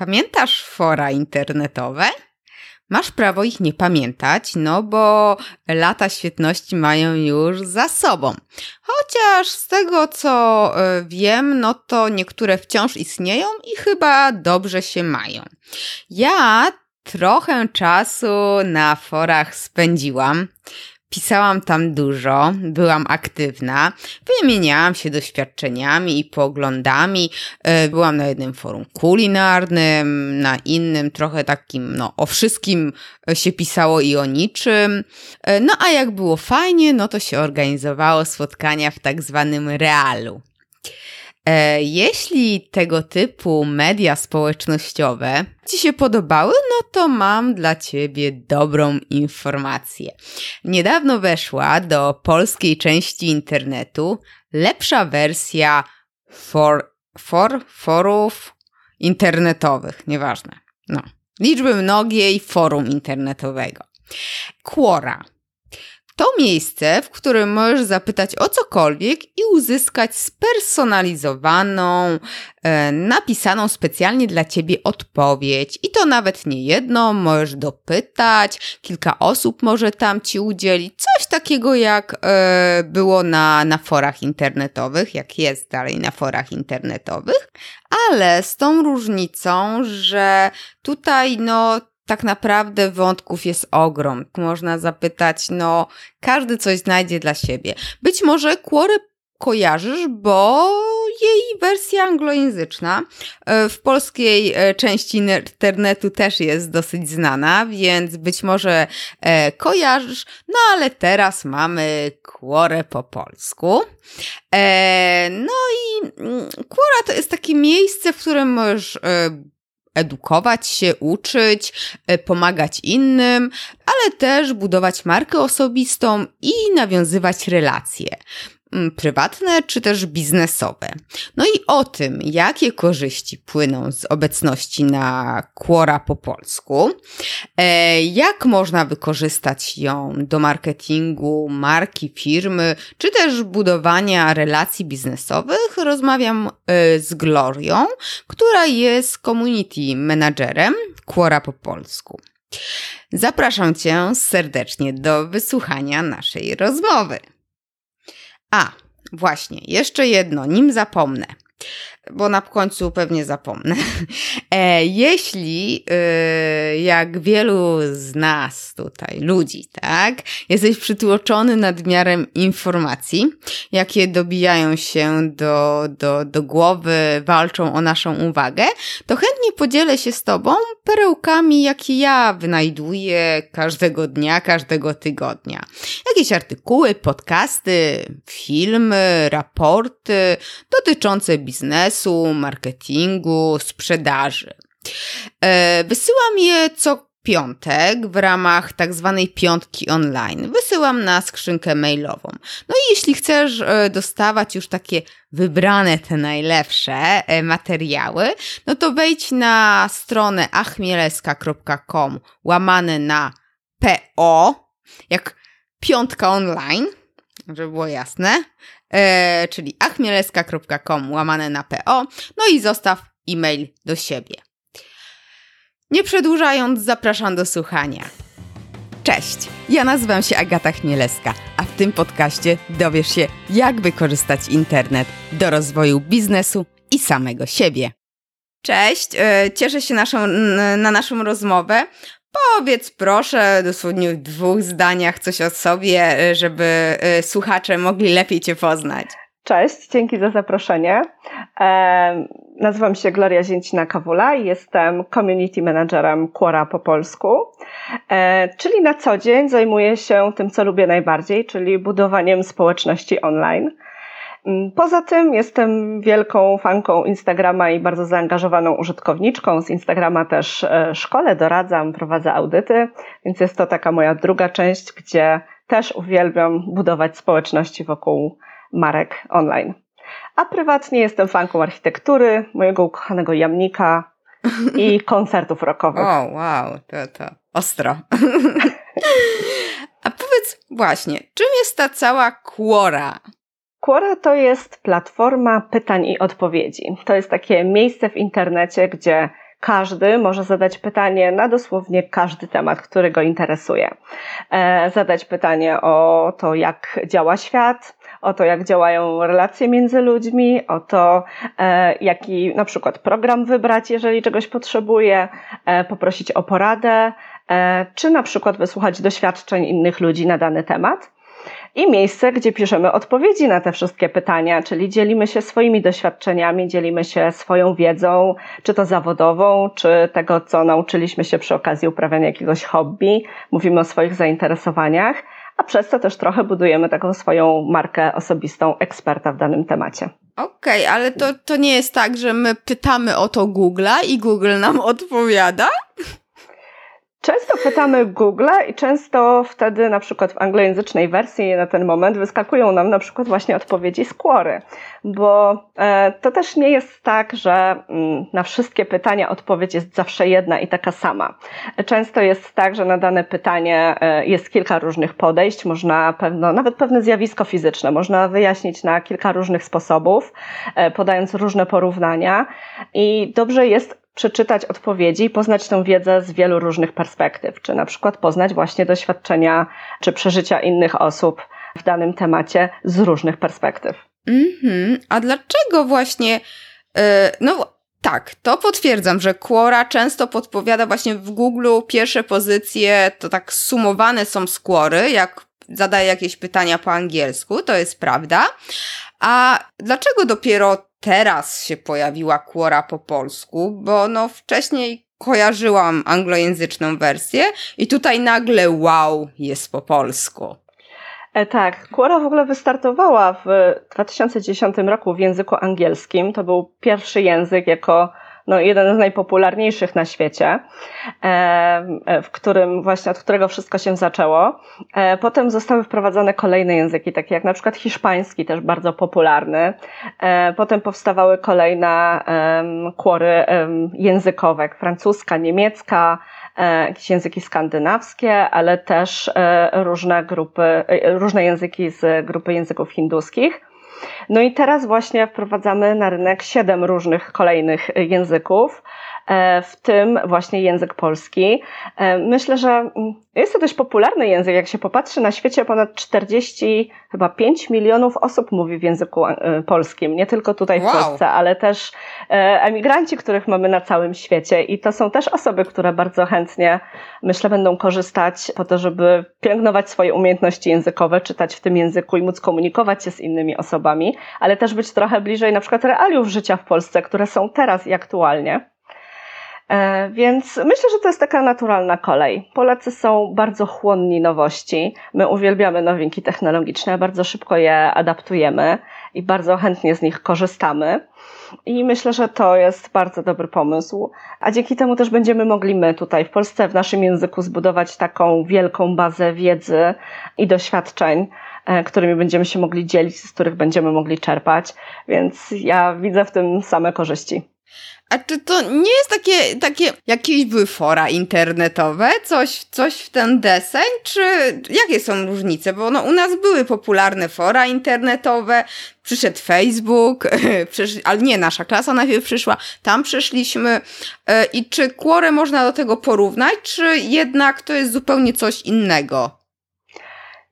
Pamiętasz fora internetowe? Masz prawo ich nie pamiętać, no bo lata świetności mają już za sobą. Chociaż z tego co e, wiem, no to niektóre wciąż istnieją i chyba dobrze się mają. Ja trochę czasu na forach spędziłam. Pisałam tam dużo, byłam aktywna, wymieniałam się doświadczeniami i poglądami. E, byłam na jednym forum kulinarnym, na innym trochę takim, no o wszystkim się pisało i o niczym. E, no a jak było fajnie, no to się organizowało spotkania w tak zwanym realu. E, jeśli tego typu media społecznościowe Ci się podobały, no to mam dla Ciebie dobrą informację. Niedawno weszła do polskiej części internetu lepsza wersja for, for, forów internetowych, nieważne. No. Liczby mnogiej forum internetowego. Quora to miejsce, w którym możesz zapytać o cokolwiek i uzyskać spersonalizowaną, e, napisaną specjalnie dla ciebie odpowiedź. I to nawet nie jedno, możesz dopytać, kilka osób może tam ci udzielić. Coś takiego jak e, było na, na forach internetowych, jak jest dalej na forach internetowych, ale z tą różnicą, że tutaj no tak naprawdę wątków jest ogrom. Można zapytać, no, każdy coś znajdzie dla siebie. Być może Quory kojarzysz, bo jej wersja anglojęzyczna e, w polskiej e, części internetu też jest dosyć znana, więc być może e, kojarzysz, no ale teraz mamy Quora po polsku. No i mm, Quora to jest takie miejsce, w którym możesz edukować się, uczyć, e, pomagać innym, ale też budować markę osobistą i nawiązywać relacje. Mm, prywatne czy też biznesowe. No i o tym, jakie korzyści płyną z obecności na Quora po polsku, e, jak można wykorzystać ją do marketingu marki, firmy, czy też budowania relacji biznesowych, rozmawiam e, z Glorią, która jest community managerem Quora po polsku. Zapraszam Cię serdecznie do wysłuchania naszej rozmowy. A, właśnie, jeszcze jedno, nim zapomnę bo na końcu pewnie zapomnę. E, jeśli, e, jak wielu z nas tutaj, ludzi, tak, jesteś przytłoczony nadmiarem informacji, jakie dobijają się do, do, do głowy, walczą o naszą uwagę, to chętnie podzielę się z Tobą perełkami, jakie ja wynajduję każdego dnia, każdego tygodnia. Jakieś artykuły, podcasty, filmy, raporty dotyczące biznesu, marketingu, sprzedaży. E, wysyłam je co piątek w ramach tak zwanej piątki online. Wysyłam na skrzynkę mailową. No i jeśli chcesz e, dostawać już takie wybrane te najlepsze e, materiały, no to wejdź na stronę achmieleska.com łamane na PO, jak piątka online, żeby było jasne, e, czyli achmieleska.com łamane na PO, no i zostaw e-mail do siebie. Nie przedłużając, zapraszam do słuchania. Cześć, ja nazywam się Agata Chmielewska, a w tym podcaście dowiesz się, jak wykorzystać internet do rozwoju biznesu i samego siebie. Cześć, e, cieszę się naszą, na naszą rozmowę. Powiedz proszę dosłownie w dwóch zdaniach coś o sobie, y, żeby y, słuchacze mogli lepiej Cię poznać. Cześć, dzięki za zaproszenie. E, nazywam się Gloria Zięcina-Kawula i jestem community managerem Quora po polsku, e, czyli na co dzień zajmuję się tym, co lubię najbardziej, czyli budowaniem społeczności online. Mm, poza tym jestem wielką fanką Instagrama i bardzo zaangażowaną użytkowniczką. Z Instagrama też e, szkole, doradzam, prowadzę audyty, więc jest to taka moja druga część, gdzie też uwielbiam budować społeczności wokół marek online. A prywatnie jestem fanką architektury, mojego ukochanego jamnika i koncertów rockowych. O, wow, to, to ostro. A powiedz właśnie, czym jest ta cała kłora? Quora to jest platforma pytań i odpowiedzi. To jest takie miejsce w internecie, gdzie każdy może zadać pytanie na dosłownie każdy temat, który go interesuje. E, zadać pytanie o to, jak działa świat, o to, jak działają relacje między ludźmi, o to, e, jaki na przykład program wybrać, jeżeli czegoś potrzebuje, e, poprosić o poradę, czy na przykład wysłuchać doświadczeń innych ludzi na dany temat i miejsce, gdzie piszemy odpowiedzi na te wszystkie pytania, czyli dzielimy się swoimi doświadczeniami, dzielimy się swoją wiedzą, czy to zawodową, czy tego, co nauczyliśmy się przy okazji uprawiania jakiegoś hobby, mówimy o swoich zainteresowaniach, a przez to też trochę budujemy taką swoją markę osobistą eksperta w danym temacie. Okej, okay, ale to, to nie jest tak, że my pytamy o to Google'a i Google nam odpowiada? Często pytamy Google i często wtedy na przykład w anglojęzycznej wersji na ten moment wyskakują nam na przykład właśnie odpowiedzi z Quory, bo e, to też nie jest tak, że mm, na wszystkie pytania odpowiedź jest zawsze jedna i taka sama. Często jest tak, że na dane pytanie e, jest kilka różnych podejść, można pewno, nawet pewne zjawisko fizyczne można wyjaśnić na kilka różnych sposobów, e, podając różne porównania i dobrze jest przeczytać odpowiedzi i poznać tę wiedzę z wielu różnych perspektyw, czy na przykład poznać właśnie doświadczenia czy przeżycia innych osób w danym temacie z różnych perspektyw. Mhm. A dlaczego właśnie, yy, no tak, to potwierdzam, że Quora często podpowiada właśnie w Google pierwsze pozycje, to tak sumowane są z Quory, jak zadaje jakieś pytania po angielsku, to jest prawda. A dlaczego dopiero teraz się pojawiła Quora po polsku, bo no wcześniej kojarzyłam anglojęzyczną wersję i tutaj nagle wow jest po polsku. E, tak, Quora w ogóle wystartowała w 2010 roku w języku angielskim. To był pierwszy język jako no, jeden z najpopularniejszych na świecie, e, e, w którym właśnie od którego wszystko się zaczęło. E, potem zostały wprowadzone kolejne języki, takie jak na przykład hiszpański, też bardzo popularny. Potem powstawały kolejne kłory językowe, jak francuska, niemiecka, jakieś języki skandynawskie, ale też różne grupy, różne języki z grupy języków hinduskich. No i teraz właśnie wprowadzamy na rynek siedem różnych kolejnych języków. E, w tym właśnie język polski. E, myślę, że mm, jest to dość popularny język. Jak się popatrzy na świecie, ponad 40, chyba 5 milionów osób mówi w języku e, polskim. Nie tylko tutaj w wow. Polsce, ale też emigranci, których mamy na całym świecie. I to są też osoby, które bardzo chętnie, myślę, będą korzystać po to, żeby pielęgnować swoje umiejętności językowe, czytać w tym języku i móc komunikować się z innymi osobami, ale też być trochę bliżej na przykład realiów życia w Polsce, które są teraz i aktualnie. E, więc myślę, że to jest taka naturalna kolej. Polacy są bardzo chłonni nowości. My uwielbiamy nowinki technologiczne, bardzo szybko je adaptujemy i bardzo chętnie z nich korzystamy. I myślę, że to jest bardzo dobry pomysł. A dzięki temu też będziemy mogli my tutaj w Polsce w naszym języku zbudować taką wielką bazę wiedzy i doświadczeń, e, którymi będziemy się mogli dzielić, z których będziemy mogli czerpać. Więc ja widzę w tym same korzyści. A czy to nie jest takie, takie jakieś były fora internetowe, coś, coś w ten deseń, czy jakie są różnice? Bo no, u nas były popularne fora internetowe, przyszedł Facebook, ale nie, nasza klasa najpierw przyszła, tam przyszliśmy e, i czy Quore można do tego porównać, czy jednak to jest zupełnie coś innego?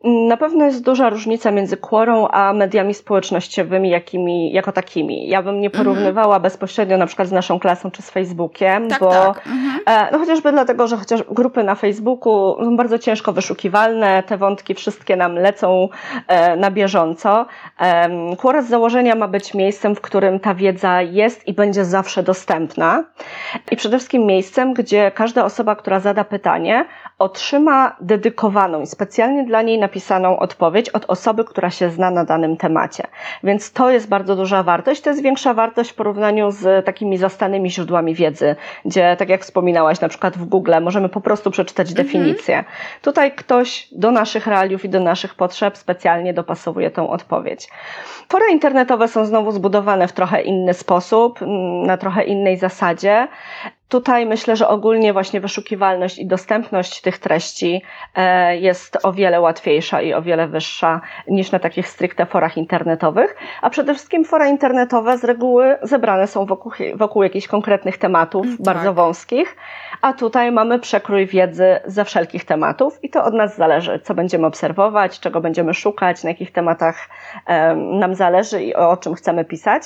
Na pewno jest duża różnica między Quorą a mediami społecznościowymi jakimi, jako takimi. Ja bym nie mhm. porównywała mhm. bezpośrednio na przykład z naszą klasą czy z Facebookiem, tak, bo tak. Mhm. E, no chociażby dlatego, że chociaż grupy na Facebooku są bardzo ciężko wyszukiwalne, te wątki wszystkie nam lecą e, na bieżąco. Quora z założenia ma być miejscem, w którym ta wiedza jest i będzie zawsze dostępna. I przede wszystkim miejscem, gdzie każda osoba, która zada pytanie, otrzyma dedykowaną i specjalnie dla niej napisaną odpowiedź od osoby, która się zna na danym temacie. Więc to jest bardzo duża wartość. To jest większa wartość w porównaniu z takimi zastanymi źródłami wiedzy, gdzie, tak jak wspominałaś, na przykład w Google możemy po prostu przeczytać mhm. definicję. Tutaj ktoś do naszych realiów i do naszych potrzeb specjalnie dopasowuje tą odpowiedź. Fora internetowe są znowu zbudowane w trochę inny sposób, na trochę innej zasadzie Tutaj myślę, że ogólnie właśnie wyszukiwalność i dostępność tych treści e, jest o wiele łatwiejsza i o wiele wyższa niż na takich stricte forach internetowych, a przede wszystkim fora internetowe z reguły zebrane są wokół, wokół jakichś konkretnych tematów, mm, tak. bardzo wąskich, a tutaj mamy przekrój wiedzy ze wszelkich tematów i to od nas zależy, co będziemy obserwować, czego będziemy szukać, na jakich tematach nam zależy i o czym chcemy pisać.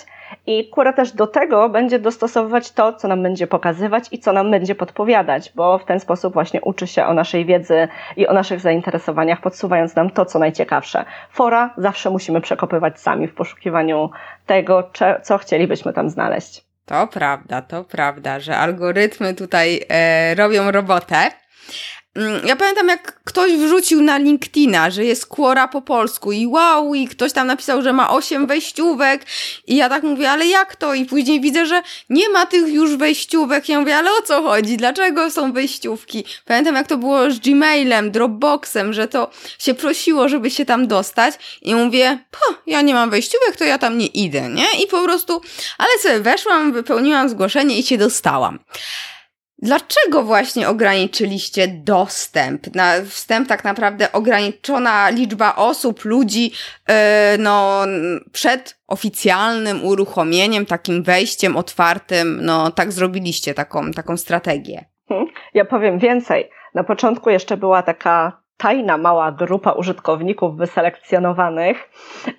I Kura też do tego będzie dostosowywać to, co nam będzie pokazywać i co nam będzie podpowiadać, bo w ten sposób właśnie uczy się o naszej wiedzy i o naszych zainteresowaniach, podsuwając nam to, co najciekawsze. Fora zawsze musimy przekopywać sami w poszukiwaniu tego, co chcielibyśmy tam znaleźć. To prawda, to prawda, że algorytmy tutaj e, robią robotę. Mm, ja pamiętam, jak ktoś wrzucił na LinkedIna, że jest Quora po polsku i wow, i ktoś tam napisał, że ma osiem wejściówek i ja tak mówię, ale jak to? I później widzę, że nie ma tych już wejściówek. Ja mówię, ale o co chodzi? Dlaczego są wejściówki? Pamiętam, jak to było z Gmailem, Dropboxem, że to się prosiło, żeby się tam dostać i mówię, ja nie mam wejściówek, to ja tam nie idę, nie? I po prostu, ale sobie weszłam, wypełniłam zgłoszenie i się dostałam. Dlaczego właśnie ograniczyliście dostęp? Na wstęp tak naprawdę ograniczona liczba osób, ludzi, yy, no, przed oficjalnym uruchomieniem, takim wejściem otwartym, no, tak zrobiliście taką, taką strategię. Ja powiem więcej. Na początku jeszcze była taka tajna mała grupa użytkowników wyselekcjonowanych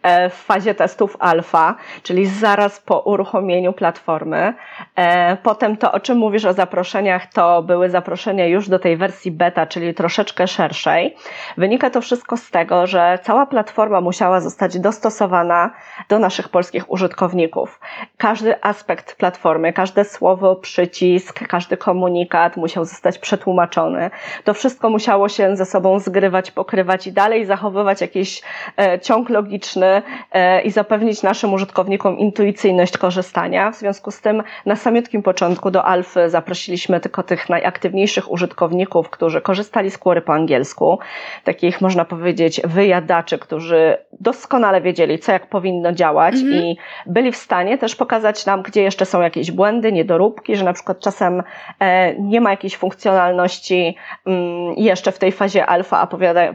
e, w fazie testów alfa, czyli zaraz po uruchomieniu platformy. E, potem to, o czym mówisz o zaproszeniach, to były zaproszenia już do tej wersji beta, czyli troszeczkę szerszej. Wynika to wszystko z tego, że cała platforma musiała zostać dostosowana do naszych polskich użytkowników. Każdy aspekt platformy, każde słowo, przycisk, każdy komunikat musiał zostać przetłumaczony. To wszystko musiało się ze sobą zgrywać, pokrywać i dalej zachowywać jakiś e, ciąg logiczny e, i zapewnić naszym użytkownikom intuicyjność korzystania. W związku z tym na samiutkim początku do Alfy zaprosiliśmy tylko tych najaktywniejszych użytkowników, którzy korzystali z Query po angielsku, takich można powiedzieć wyjadaczy, którzy doskonale wiedzieli, co jak powinno działać mhm. i byli w stanie też pokazać nam, gdzie jeszcze są jakieś błędy, niedoróbki, że na przykład czasem e, nie ma jakiejś funkcjonalności mm, jeszcze w tej fazie alfa, a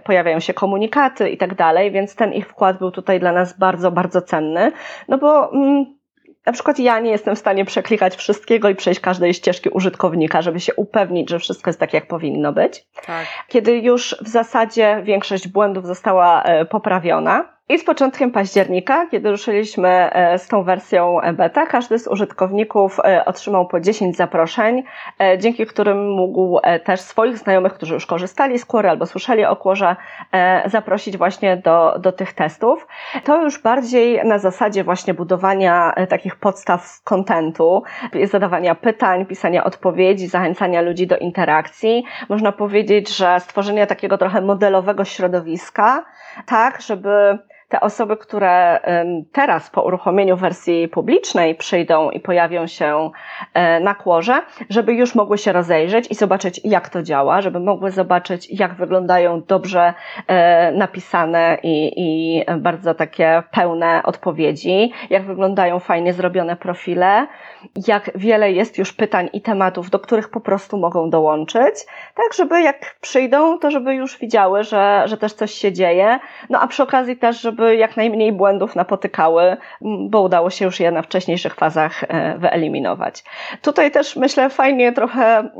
pojawiają się komunikaty i tak dalej, więc ten ich wkład był tutaj dla nas bardzo, bardzo cenny, no bo mm, na przykład ja nie jestem w stanie przeklikać wszystkiego i przejść każdej ścieżki użytkownika, żeby się upewnić, że wszystko jest tak, jak powinno być. Tak. Kiedy już w zasadzie większość błędów została e, poprawiona, i z początkiem października, kiedy ruszyliśmy e, z tą wersją beta, każdy z użytkowników e, otrzymał po 10 zaproszeń, e, dzięki którym mógł też swoich znajomych, którzy już korzystali z Quory albo słyszeli o Quorze, zaprosić właśnie do, do tych testów. To już bardziej na zasadzie właśnie budowania takich podstaw kontentu, zadawania pytań, pisania odpowiedzi, zachęcania ludzi do interakcji. Można powiedzieć, że stworzenie takiego trochę modelowego środowiska, tak, żeby te osoby, które teraz po uruchomieniu wersji publicznej przyjdą i pojawią się e, na kłorze, żeby już mogły się rozejrzeć i zobaczyć, jak to działa, żeby mogły zobaczyć, jak wyglądają dobrze e, napisane i, i bardzo takie pełne odpowiedzi, jak wyglądają fajnie zrobione profile, jak wiele jest już pytań i tematów, do których po prostu mogą dołączyć, tak żeby jak przyjdą, to żeby już widziały, że, że też coś się dzieje, no a przy okazji też, żeby żeby jak najmniej błędów napotykały, bo udało się już je na wcześniejszych fazach e, wyeliminować. Tutaj też myślę fajnie trochę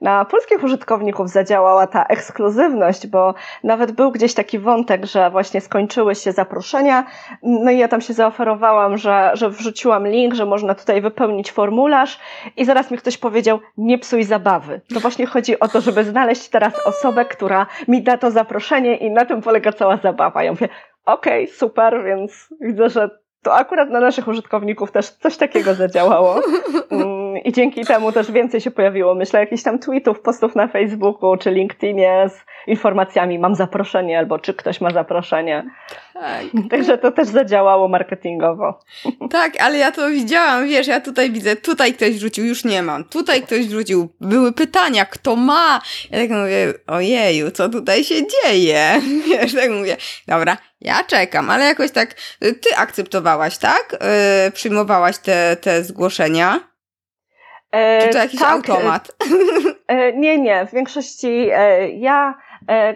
na polskich użytkowników zadziałała ta ekskluzywność, bo nawet był gdzieś taki wątek, że właśnie skończyły się zaproszenia, no i ja tam się zaoferowałam, że, że wrzuciłam link, że można tutaj wypełnić formularz i zaraz mi ktoś powiedział, nie psuj zabawy. To właśnie chodzi o to, żeby znaleźć teraz osobę, która mi da to zaproszenie i na tym polega cała zabawa. Ja mówię, okej, okay, super, więc widzę, że to akurat na naszych użytkowników też coś takiego zadziałało. I dzięki temu też więcej się pojawiło, myślę, jakichś tam tweetów, postów na Facebooku czy LinkedInie z informacjami, mam zaproszenie, albo czy ktoś ma zaproszenie. Tak. Także to też zadziałało marketingowo. Tak, ale ja to widziałam, wiesz, ja tutaj widzę, tutaj ktoś wrzucił, już nie mam, tutaj ktoś wrzucił, były pytania, kto ma? Ja tak mówię, ojeju, co tutaj się dzieje? Wiesz, tak mówię, dobra, ja czekam, ale jakoś tak, ty akceptowałaś, tak? Yy, przyjmowałaś te, te zgłoszenia? Czy to jakiś tak, automat? Nie, nie. W większości ja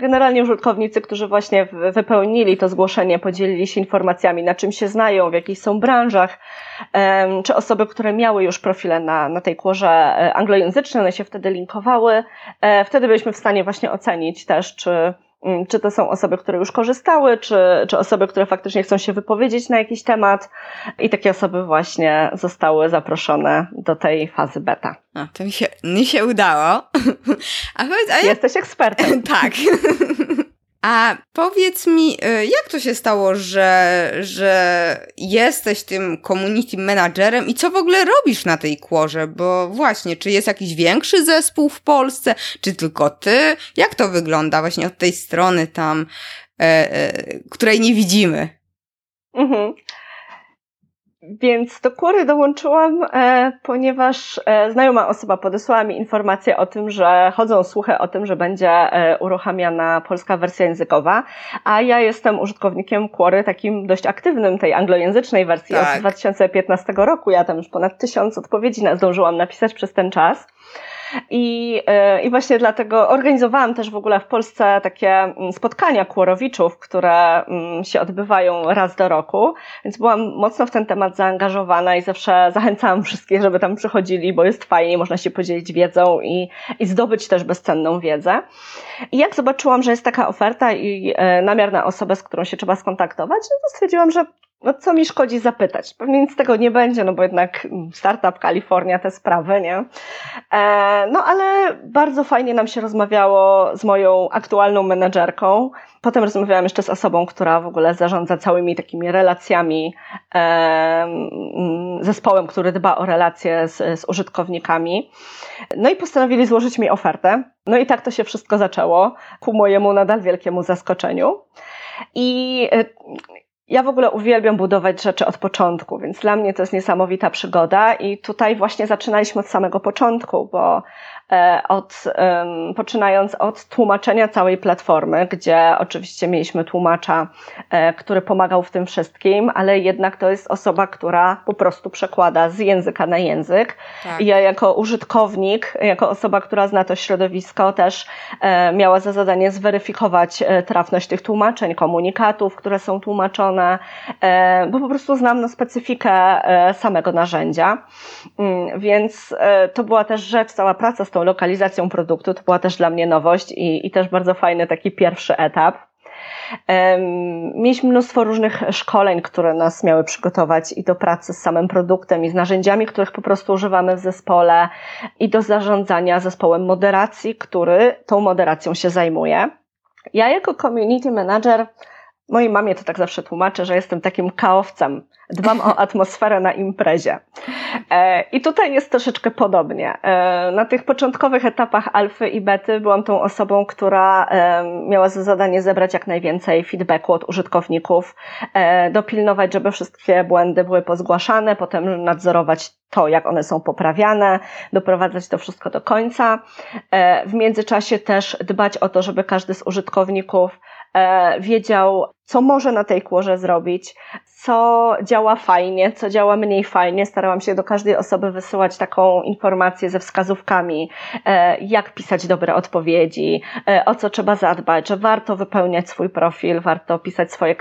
Generalnie użytkownicy, którzy właśnie wypełnili to zgłoszenie, podzielili się informacjami, na czym się znają, w jakich są branżach, czy osoby, które miały już profile na, na tej kłorze anglojęzycznej, one się wtedy linkowały. Wtedy byliśmy w stanie właśnie ocenić też, czy czy to są osoby, które już korzystały, czy, czy osoby, które faktycznie chcą się wypowiedzieć na jakiś temat. I takie osoby właśnie zostały zaproszone do tej fazy beta. A, to mi się, mi się udało. A powiedz, a jak... Jesteś ekspertem. tak. A powiedz mi, y, jak to się stało, że, że jesteś tym community managerem i co w ogóle robisz na tej kłorze? Bo właśnie, czy jest jakiś większy zespół w Polsce, czy tylko ty? Jak to wygląda właśnie od tej strony tam, e, e, której nie widzimy? Mhm. Więc do kury dołączyłam, e, ponieważ e, znajoma osoba podesłała mi informację o tym, że chodzą słuchy o tym, że będzie e, uruchamiana polska wersja językowa, a ja jestem użytkownikiem Quory takim dość aktywnym tej anglojęzycznej wersji tak. od 2015 roku. Ja tam już ponad tysiąc odpowiedzi zdążyłam napisać przez ten czas. I, e, I właśnie dlatego organizowałam też w ogóle w Polsce takie mm, spotkania kłorowiczów, które mm, się odbywają raz do roku, więc byłam mocno w ten temat zaangażowana i zawsze zachęcałam wszystkich, żeby tam przychodzili, bo jest fajnie, można się podzielić wiedzą i, i zdobyć też bezcenną wiedzę. I jak zobaczyłam, że jest taka oferta i e, namiar na osobę, z którą się trzeba skontaktować, no to stwierdziłam, że no co mi szkodzi zapytać? Pewnie nic z tego nie będzie, no bo jednak startup Kalifornia, te sprawy, nie? E, no ale bardzo fajnie nam się rozmawiało z moją aktualną menedżerką. Potem rozmawiałam jeszcze z osobą, która w ogóle zarządza całymi takimi relacjami, e, zespołem, który dba o relacje z, z użytkownikami. No i postanowili złożyć mi ofertę. No i tak to się wszystko zaczęło, ku mojemu nadal wielkiemu zaskoczeniu. I e, ja w ogóle uwielbiam budować rzeczy od początku, więc dla mnie to jest niesamowita przygoda i tutaj właśnie zaczynaliśmy od samego początku, bo od, poczynając od tłumaczenia całej platformy, gdzie oczywiście mieliśmy tłumacza, e, który pomagał w tym wszystkim, ale jednak to jest osoba, która po prostu przekłada z języka na język. Tak. Ja jako użytkownik, jako osoba, która zna to środowisko, też e, miała za zadanie zweryfikować trafność tych tłumaczeń, komunikatów, które są tłumaczone, bo po prostu znam no, specyfikę samego narzędzia. Mm, więc to była też rzecz, cała praca z tą tą lokalizacją produktu. To była też dla mnie nowość i, i też bardzo fajny taki pierwszy etap. Mieliśmy mnóstwo różnych szkoleń, które nas miały przygotować i do pracy z samym produktem, i z narzędziami, których po prostu używamy w zespole, i do zarządzania zespołem moderacji, który tą moderacją się zajmuje. Ja, jako community manager, mojej mamie to tak zawsze tłumaczę, że jestem takim kaowcem dbam o atmosferę na imprezie. E, I tutaj jest troszeczkę podobnie. E, na tych początkowych etapach alfy i bety byłam tą osobą, która e, miała za zadanie zebrać jak najwięcej feedbacku od użytkowników, dopilnować, żeby wszystkie błędy były pozgłaszane, potem nadzorować to, jak one są poprawiane, doprowadzać to wszystko do końca. W międzyczasie też dbać o to, żeby każdy z użytkowników wiedział, co może na tej kłorze zrobić, co działa fajnie, co działa mniej fajnie. Starałam się do każdej osoby wysyłać taką informację ze wskazówkami, e, jak pisać dobre odpowiedzi, e, o co trzeba zadbać, że warto wypełniać swój profil, warto pisać swoje,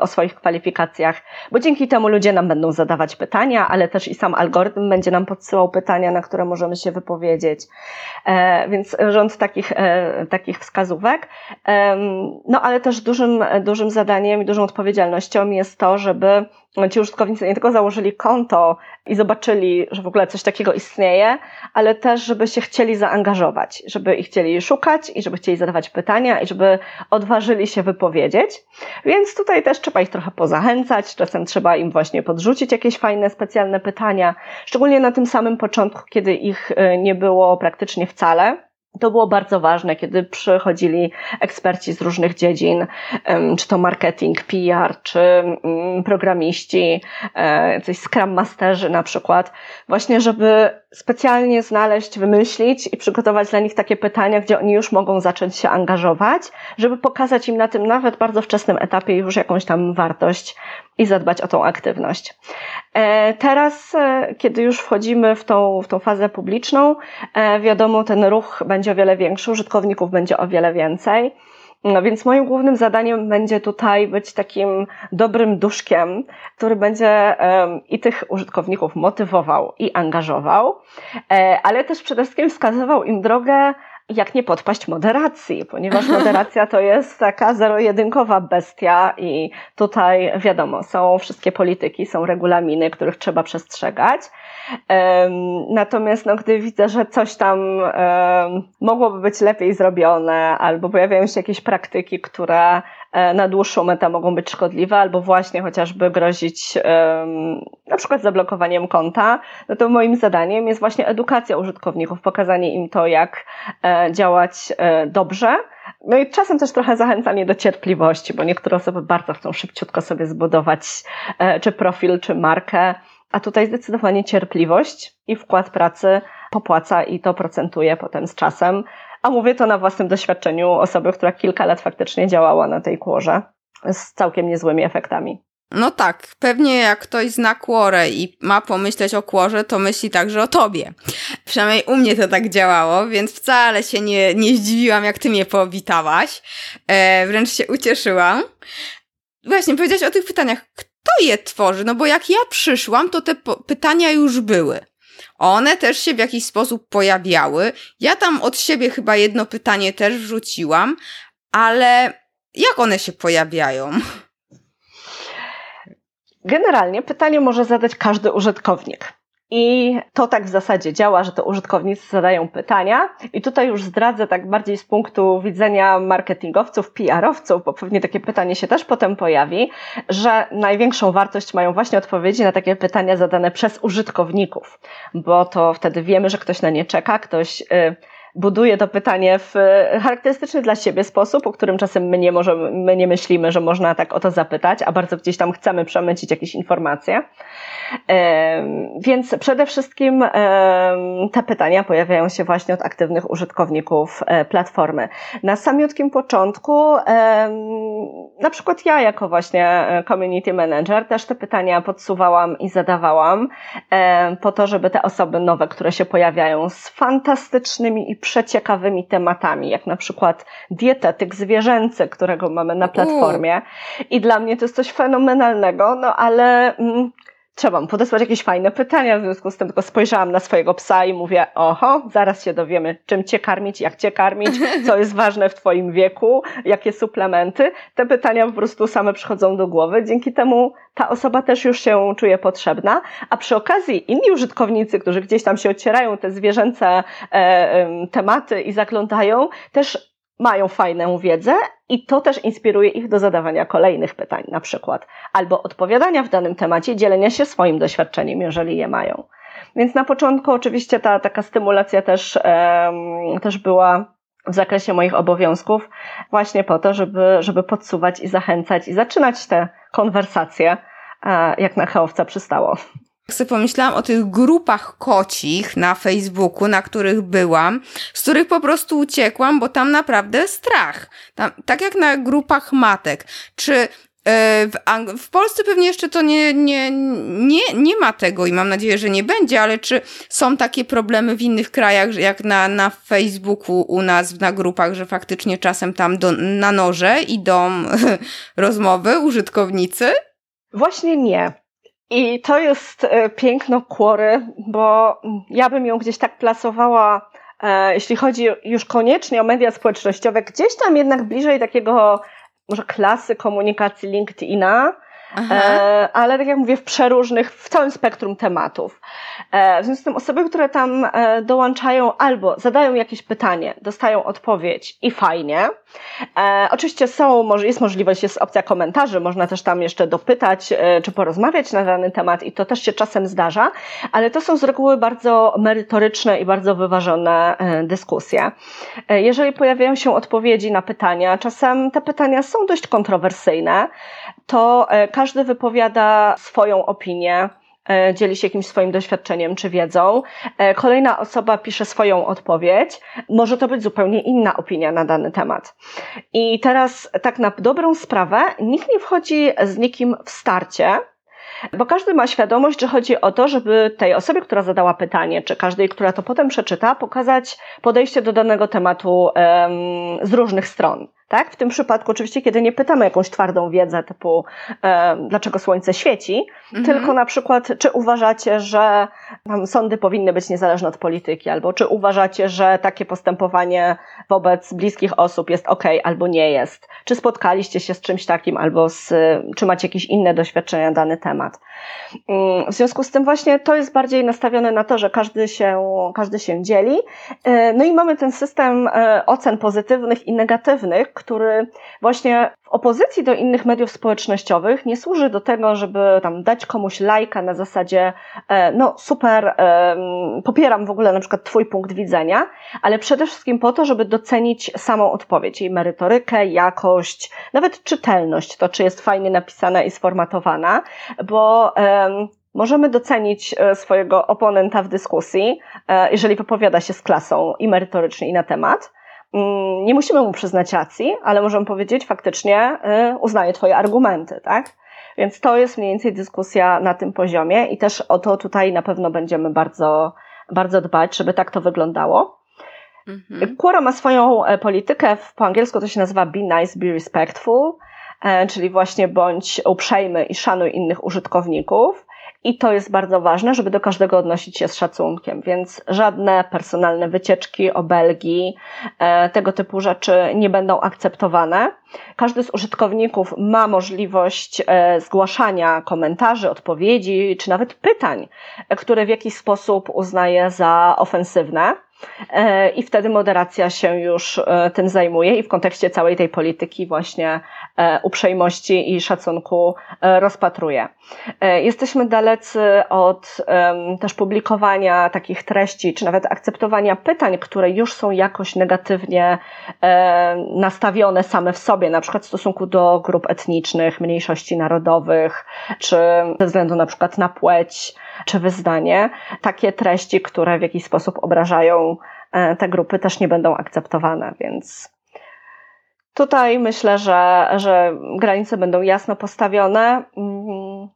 o swoich kwalifikacjach, bo dzięki temu ludzie nam będą zadawać pytania, ale też i sam algorytm będzie nam podsyłał pytania, na które możemy się wypowiedzieć. E, więc rząd takich, takich wskazówek. No ale też dużym, dużym zadaniem i dużą odpowiedzialnością jest to, żeby ci użytkownicy nie tylko założyli konto i zobaczyli, że w ogóle coś takiego istnieje, ale też, żeby się chcieli zaangażować, żeby ich chcieli szukać i żeby chcieli zadawać pytania i żeby odważyli się wypowiedzieć. Więc tutaj też trzeba ich trochę pozachęcać, czasem trzeba im właśnie podrzucić jakieś fajne, specjalne pytania, szczególnie na tym samym początku, kiedy ich y, nie było praktycznie wcale To było bardzo ważne, kiedy przychodzili eksperci z różnych dziedzin, czy to marketing, PR, czy mm, programiści, e, coś Scrum Masterzy na przykład, właśnie żeby specjalnie znaleźć, wymyślić i przygotować dla nich takie pytania, gdzie oni już mogą zacząć się angażować, żeby pokazać im na tym nawet bardzo wczesnym etapie już jakąś tam wartość i zadbać o tą aktywność. E, teraz, e, kiedy już wchodzimy w tą, w tą fazę publiczną, e, wiadomo, ten ruch będzie o wiele większy, użytkowników będzie o wiele więcej. No więc moim głównym zadaniem będzie tutaj być takim dobrym duszkiem, który będzie i tych użytkowników motywował i angażował, ale też przede wszystkim wskazywał im drogę jak nie podpaść moderacji, ponieważ moderacja to jest taka zero-jedynkowa bestia i tutaj wiadomo, są wszystkie polityki, są regulaminy, których trzeba przestrzegać. Natomiast no, gdy widzę, że coś tam mogłoby być lepiej zrobione, albo pojawiają się jakieś praktyki, które na dłuższą metę mogą być szkodliwe, albo właśnie chociażby grozić na przykład zablokowaniem konta, no to moim zadaniem jest właśnie edukacja użytkowników, pokazanie im to, jak e, działać e, dobrze. No i czasem też trochę zachęcanie do cierpliwości, bo niektóre osoby bardzo chcą szybciutko sobie zbudować czy profil, czy markę, a tutaj zdecydowanie cierpliwość i wkład pracy popłaca i to procentuje potem z czasem. A mówię to na własnym doświadczeniu osoby, która kilka lat faktycznie działała na tej kłorze z całkiem niezłymi efektami. No tak, pewnie jak ktoś zna kłorę i ma pomyśleć o kłorze, to myśli także o tobie. Przynajmniej u mnie to tak działało, więc wcale się nie, nie zdziwiłam, jak ty mnie powitałaś. E, wręcz się ucieszyłam. Właśnie, powiedziałaś o tych pytaniach. Kto je tworzy? No bo jak ja przyszłam, to te pytania już były. One też się w jakiś sposób pojawiały. Ja tam od siebie chyba jedno pytanie też wrzuciłam, ale jak one się pojawiają? Generalnie pytanie może zadać każdy użytkownik. I to tak w zasadzie działa, że to użytkownicy zadają pytania. I tutaj już zdradzę tak bardziej z punktu widzenia marketingowców, PR-owców, bo pewnie takie pytanie się też potem pojawi, że największą wartość mają właśnie odpowiedzi na takie pytania zadane przez użytkowników, bo to wtedy wiemy, że ktoś na nie czeka, ktoś. Buduje to pytanie w charakterystyczny dla siebie sposób, o którym czasem my nie, możemy, my nie myślimy, że można tak o to zapytać, a bardzo gdzieś tam chcemy przemycić jakieś informacje. Więc przede wszystkim te pytania pojawiają się właśnie od aktywnych użytkowników e, platformy. Na samiutkim początku, na przykład ja jako właśnie e, community manager też te pytania podsuwałam i zadawałam po to, żeby te osoby nowe, które się pojawiają z fantastycznymi i przeciekawymi tematami, jak na przykład dietetyk zwierzęcy, którego mamy na platformie. I dla mnie to jest coś fenomenalnego, no ale mm, trzeba mu podesłać jakieś fajne pytania, w związku z tym tylko spojrzałam na swojego psa i mówię, oho, zaraz się dowiemy, czym cię karmić, jak cię karmić, co jest ważne w twoim wieku, jakie suplementy. Te pytania po prostu same przychodzą do głowy, dzięki temu ta osoba też już się czuje potrzebna, a przy okazji inni użytkownicy, którzy gdzieś tam się ocierają te zwierzęce e, tematy i zaglądają, też mają fajną wiedzę i to też inspiruje ich do zadawania kolejnych pytań, na przykład, albo odpowiadania w danym temacie, dzielenia się swoim doświadczeniem, jeżeli je mają. Więc na początku oczywiście ta taka stymulacja też, um, też była w zakresie moich obowiązków, właśnie po to, żeby, żeby podsuwać i zachęcać i zaczynać te konwersacje, e, jak na chełowca przystało sobie pomyślałam o tych grupach kocich na Facebooku, na których byłam, z których po prostu uciekłam, bo tam naprawdę strach. Tam, tak jak na grupach matek. Czy e, w, w Polsce pewnie jeszcze to nie, nie, nie, nie ma tego i mam nadzieję, że nie będzie, ale czy są takie problemy w innych krajach, jak na, na Facebooku u nas, na grupach, że faktycznie czasem tam do, na noże idą rozmowy użytkownicy? Właśnie nie. I to jest e, piękno Quory, bo ja bym ją gdzieś tak plasowała, e, jeśli chodzi już koniecznie o media społecznościowe, gdzieś tam jednak bliżej takiego może klasy komunikacji LinkedIna, e, ale tak jak mówię, w przeróżnych, w całym spektrum tematów. E, w związku z tym osoby, które tam e, dołączają albo zadają jakieś pytanie, dostają odpowiedź i fajnie. E, oczywiście są, jest możliwość, jest opcja komentarzy, można też tam jeszcze dopytać, e, czy porozmawiać na dany temat i to też się czasem zdarza, ale to są z reguły bardzo merytoryczne i bardzo wyważone e, dyskusje. Jeżeli pojawiają się odpowiedzi na pytania, czasem te pytania są dość kontrowersyjne, to e, każdy wypowiada swoją opinię, e, dzieli się jakimś swoim doświadczeniem czy wiedzą. E, kolejna osoba pisze swoją odpowiedź. Może to być zupełnie inna opinia na dany temat. I teraz, tak na dobrą sprawę, nikt nie wchodzi z nikim w starcie, bo każdy ma świadomość, że chodzi o to, żeby tej osobie, która zadała pytanie, czy każdej, która to potem przeczyta, pokazać podejście do danego tematu um, z różnych stron. Tak? W tym przypadku oczywiście, kiedy nie pytamy jakąś twardą wiedzę typu e, dlaczego słońce świeci, mhm. tylko na przykład czy uważacie, że tam, sądy powinny być niezależne od polityki, albo czy uważacie, że takie postępowanie wobec bliskich osób jest ok, albo nie jest. Czy spotkaliście się z czymś takim, albo z, czy macie jakieś inne doświadczenia na dany temat. Mm, w związku z tym właśnie to jest bardziej nastawione na to, że każdy się, każdy się dzieli. E, no i mamy ten system e, ocen pozytywnych i negatywnych, który właśnie w opozycji do innych mediów społecznościowych nie służy do tego, żeby tam dać komuś lajka na zasadzie, e, no super, popieram w ogóle na przykład Twój punkt widzenia, ale przede wszystkim po to, żeby docenić samą odpowiedź, jej merytorykę, jakość, nawet czytelność, to czy jest fajnie napisana i sformatowana, bo możemy docenić e, swojego oponenta w dyskusji, e, jeżeli wypowiada się z klasą i merytorycznie i na temat. Mm, nie musimy mu przyznać racji, ale możemy powiedzieć faktycznie e, uznaję twoje argumenty, tak? Więc to jest mniej więcej dyskusja na tym poziomie i też o to tutaj na pewno będziemy bardzo, bardzo dbać, żeby tak to wyglądało. Mhm. Quora ma swoją politykę, po angielsku to się nazywa Be Nice, Be Respectful, czyli właśnie bądź uprzejmy i szanuj innych użytkowników. I to jest bardzo ważne, żeby do każdego odnosić się z szacunkiem, więc żadne personalne wycieczki, obelgi, e, tego typu rzeczy nie będą akceptowane. Każdy z użytkowników ma możliwość e, zgłaszania komentarzy, odpowiedzi, czy nawet pytań, e, które w jakiś sposób uznaje za ofensywne. E, i wtedy moderacja się już e, tym zajmuje i w kontekście całej tej polityki właśnie e, uprzejmości i szacunku rozpatruje. Jesteśmy dalecy od też publikowania takich treści, czy nawet akceptowania pytań, które już są jakoś negatywnie nastawione same w sobie, na przykład w stosunku do grup etnicznych, mniejszości narodowych, czy ze względu na przykład na płeć, czy wyznanie, takie treści, które w jakiś sposób obrażają e, te grupy, też nie będą akceptowane, więc tutaj myślę, że, że granice będą jasno postawione. Mm,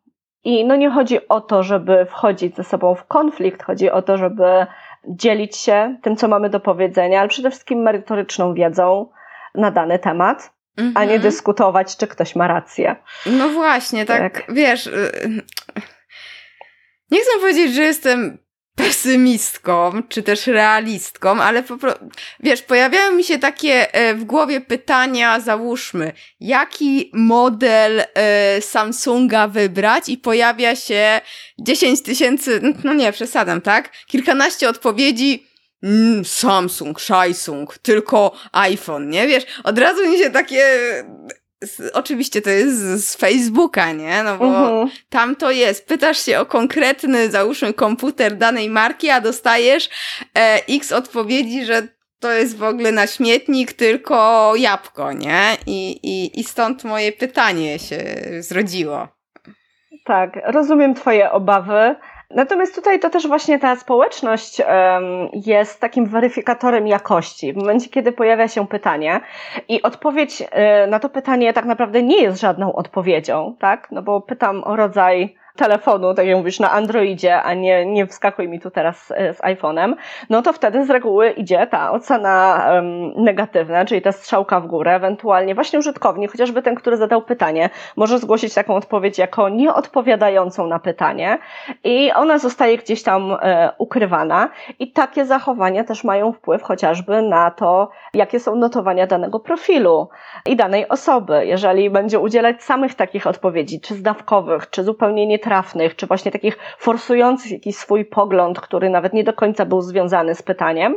I no nie chodzi o to, żeby wchodzić ze sobą w konflikt, chodzi o to, żeby dzielić się tym, co mamy do powiedzenia, ale przede wszystkim merytoryczną wiedzą na dany temat, a nie mhm. dyskutować, czy ktoś ma rację. No właśnie, tak, tak. wiesz, y, nie chcę powiedzieć, że jestem pesymistką, czy też realistką, ale po prostu, wiesz, pojawiają mi się takie e, w głowie pytania, załóżmy, jaki model e, Samsunga wybrać i pojawia się 10 tysięcy, no nie, przesadam, tak? Kilkanaście odpowiedzi, mm, Samsung, Samsung, tylko iPhone, nie? Wiesz, od razu mi się takie oczywiście to jest z, z Facebooka, nie? No bo mhm. tam to jest. Pytasz się o konkretny, załóżmy, komputer danej marki, a dostajesz e, x odpowiedzi, że to jest w ogóle na śmietnik tylko jabłko, nie? I, i, I stąd moje pytanie się zrodziło. Tak, rozumiem Twoje obawy. Natomiast tutaj to też właśnie ta społeczność jest takim weryfikatorem jakości. W momencie, kiedy pojawia się pytanie i odpowiedź e, na to pytanie tak naprawdę nie jest żadną odpowiedzią, tak? No bo pytam o rodzaj telefonu, tak jak mówisz, na Androidzie, a nie, nie wskakuj mi tu teraz e, z iPhone'em, no to wtedy z reguły idzie ta ocena um, negatywna, czyli ta strzałka w górę, ewentualnie właśnie użytkownik, chociażby ten, który zadał pytanie, może zgłosić taką odpowiedź jako nieodpowiadającą na pytanie i ona zostaje gdzieś tam e, ukrywana i takie zachowania też mają wpływ chociażby na to, jakie są notowania danego profilu i danej osoby. Jeżeli będzie udzielać samych takich odpowiedzi, czy zdawkowych, czy zupełnie nietrafnych, czy właśnie takich forsujących jakiś swój pogląd, który nawet nie do końca był związany z pytaniem,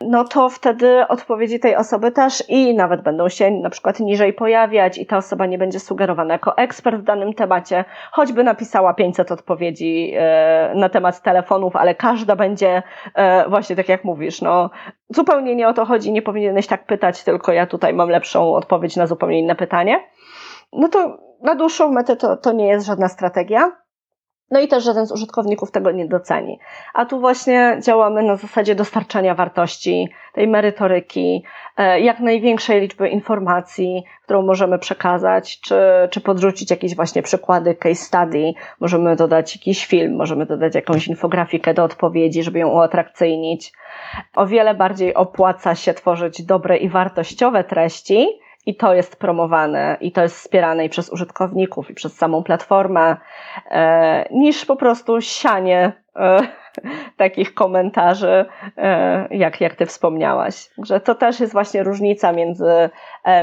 no to wtedy odpowiedzi tej osoby też i nawet będą się na przykład niżej pojawiać i ta osoba nie będzie sugerowana jako ekspert w danym temacie, choćby napisała 500 odpowiedzi e, na temat telefonów, ale każda będzie e, właśnie tak jak mówisz, no zupełnie nie o to chodzi, nie powinieneś tak pytać, tylko ja tutaj mam lepszą odpowiedź na zupełnie inne pytanie. No to na dłuższą metę to, to nie jest żadna strategia. No i też żaden z użytkowników tego nie doceni. A tu właśnie działamy na zasadzie dostarczania wartości, tej merytoryki, e, jak największej liczby informacji, którą możemy przekazać, czy, czy podrzucić jakieś właśnie przykłady case study, możemy dodać jakiś film, możemy dodać jakąś infografikę do odpowiedzi, żeby ją uatrakcyjnić. O wiele bardziej opłaca się tworzyć dobre i wartościowe treści, i to jest promowane i to jest wspierane i przez użytkowników i przez samą platformę, e, niż po prostu sianie e, takich komentarzy, e, jak, jak ty wspomniałaś. Że to też jest właśnie różnica między,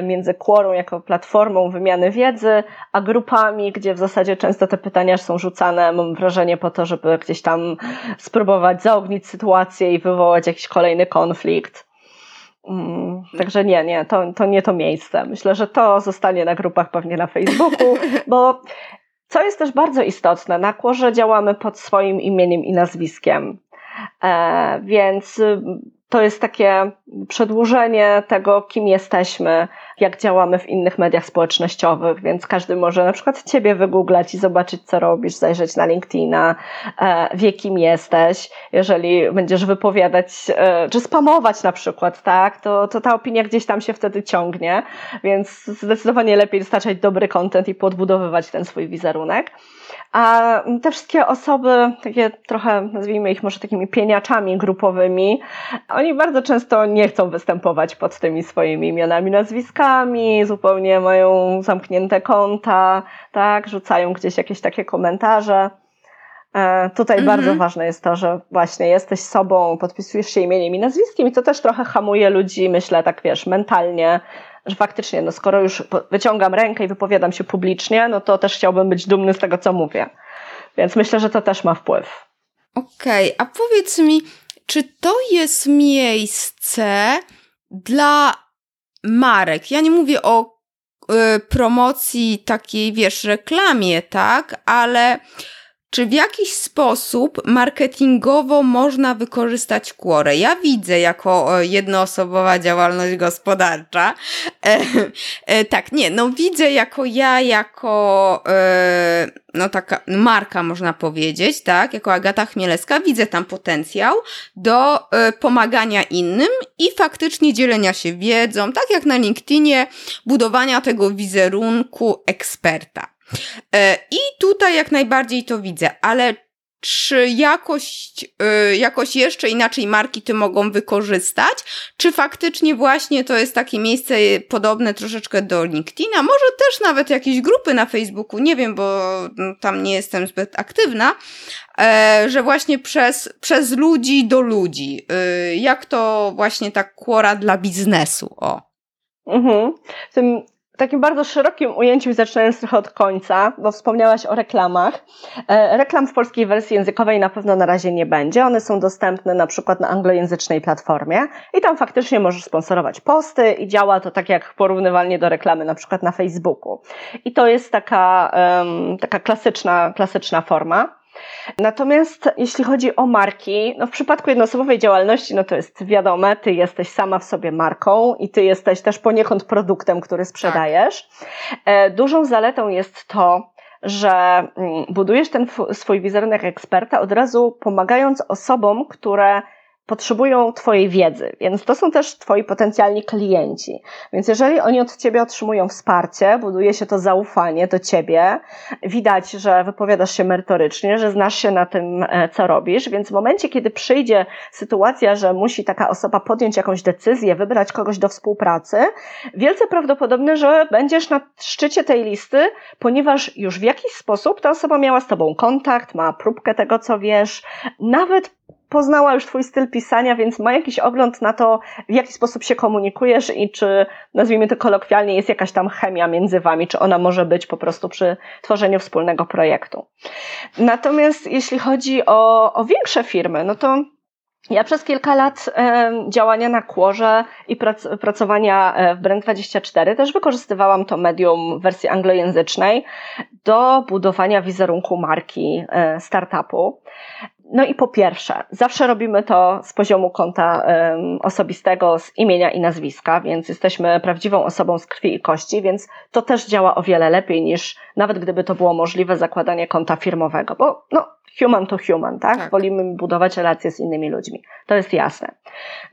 między Quorą jako platformą wymiany wiedzy, a grupami, gdzie w zasadzie często te pytania są rzucane, mam wrażenie, po to, żeby gdzieś tam spróbować zaognić sytuację i wywołać jakiś kolejny konflikt. Mm, także nie, nie, to, to nie to miejsce. Myślę, że to zostanie na grupach pewnie na Facebooku, bo co jest też bardzo istotne, na Kłorze działamy pod swoim imieniem i nazwiskiem. E, więc to jest takie przedłużenie tego, kim jesteśmy, jak działamy w innych mediach społecznościowych, więc każdy może na przykład Ciebie wygooglać i zobaczyć, co robisz, zajrzeć na LinkedIna, e, wie, kim jesteś. Jeżeli będziesz wypowiadać, e, czy spamować na przykład, tak, to, to ta opinia gdzieś tam się wtedy ciągnie, więc zdecydowanie lepiej dostarczać dobry content i podbudowywać ten swój wizerunek. A te wszystkie osoby, takie trochę nazwijmy ich może takimi pieniaczami grupowymi, oni bardzo często nie chcą występować pod tymi swoimi imionami, nazwiskami, zupełnie mają zamknięte konta, tak, rzucają gdzieś jakieś takie komentarze. E, tutaj mhm. bardzo ważne jest to, że właśnie jesteś sobą, podpisujesz się imieniem i nazwiskiem i to też trochę hamuje ludzi, myślę, tak wiesz, mentalnie, że faktycznie, no skoro już wyciągam rękę i wypowiadam się publicznie, no to też chciałbym być dumny z tego, co mówię. Więc myślę, że to też ma wpływ. Okej, okay, a powiedz mi, czy to jest miejsce dla marek? Ja nie mówię o y, promocji takiej, wiesz, reklamie, tak, ale czy w jakiś sposób marketingowo można wykorzystać Quorę? Ja widzę jako jednoosobowa działalność gospodarcza. E, e, tak, nie, no widzę jako ja, jako e, no taka marka można powiedzieć, tak, jako Agata Chmielewska, widzę tam potencjał do e, pomagania innym i faktycznie dzielenia się wiedzą, tak jak na LinkedInie, budowania tego wizerunku eksperta. E, I tutaj jak najbardziej to widzę, ale czy jakoś, e, jakoś jeszcze inaczej marki ty mogą wykorzystać? Czy faktycznie właśnie to jest takie miejsce podobne troszeczkę do LinkedIna? Może też nawet jakieś grupy na Facebooku, nie wiem, bo no, tam nie jestem zbyt aktywna, e, że właśnie przez, przez ludzi do ludzi. Jak to właśnie tak kłora dla biznesu? O. Mhm. W tym takim bardzo szerokim ujęciu, zaczynając trochę od końca, bo wspomniałaś o reklamach. E, reklam w polskiej wersji językowej na pewno na razie nie będzie. One są dostępne na przykład na anglojęzycznej platformie i tam faktycznie możesz sponsorować posty i działa to tak jak porównywalnie do reklamy na przykład na Facebooku. I to jest taka, um, taka klasyczna, klasyczna forma. Natomiast jeśli chodzi o marki, no w przypadku jednoosobowej działalności, no to jest wiadome, ty jesteś sama w sobie marką i ty jesteś też poniekąd produktem, który sprzedajesz. Tak. Dużą zaletą jest to, że mm, budujesz ten swój wizerunek eksperta od razu pomagając osobom, które potrzebują Twojej wiedzy, więc to są też Twoi potencjalni klienci. Więc jeżeli oni od Ciebie otrzymują wsparcie, buduje się to zaufanie do Ciebie, widać, że wypowiadasz się merytorycznie, że znasz się na tym, e, co robisz, więc w momencie, kiedy przyjdzie sytuacja, że musi taka osoba podjąć jakąś decyzję, wybrać kogoś do współpracy, wielce prawdopodobne, że będziesz na szczycie tej listy, ponieważ już w jakiś sposób ta osoba miała z Tobą kontakt, ma próbkę tego, co wiesz, nawet poznała już Twój styl pisania, więc ma jakiś ogląd na to, w jaki sposób się komunikujesz i czy, nazwijmy to kolokwialnie, jest jakaś tam chemia między Wami, czy ona może być po prostu przy tworzeniu wspólnego projektu. Natomiast jeśli chodzi o, o większe firmy, no to ja przez kilka lat działania na kłorze i prac, pracowania e, w Brand24 też wykorzystywałam to medium w wersji anglojęzycznej do budowania wizerunku marki e, startupu. No i po pierwsze, zawsze robimy to z poziomu konta osobistego, z imienia i nazwiska, więc jesteśmy prawdziwą osobą z krwi i kości, więc to też działa o wiele lepiej niż nawet gdyby to było możliwe zakładanie konta firmowego, bo no, human to human, tak? tak? Wolimy budować relacje z innymi ludźmi. To jest jasne.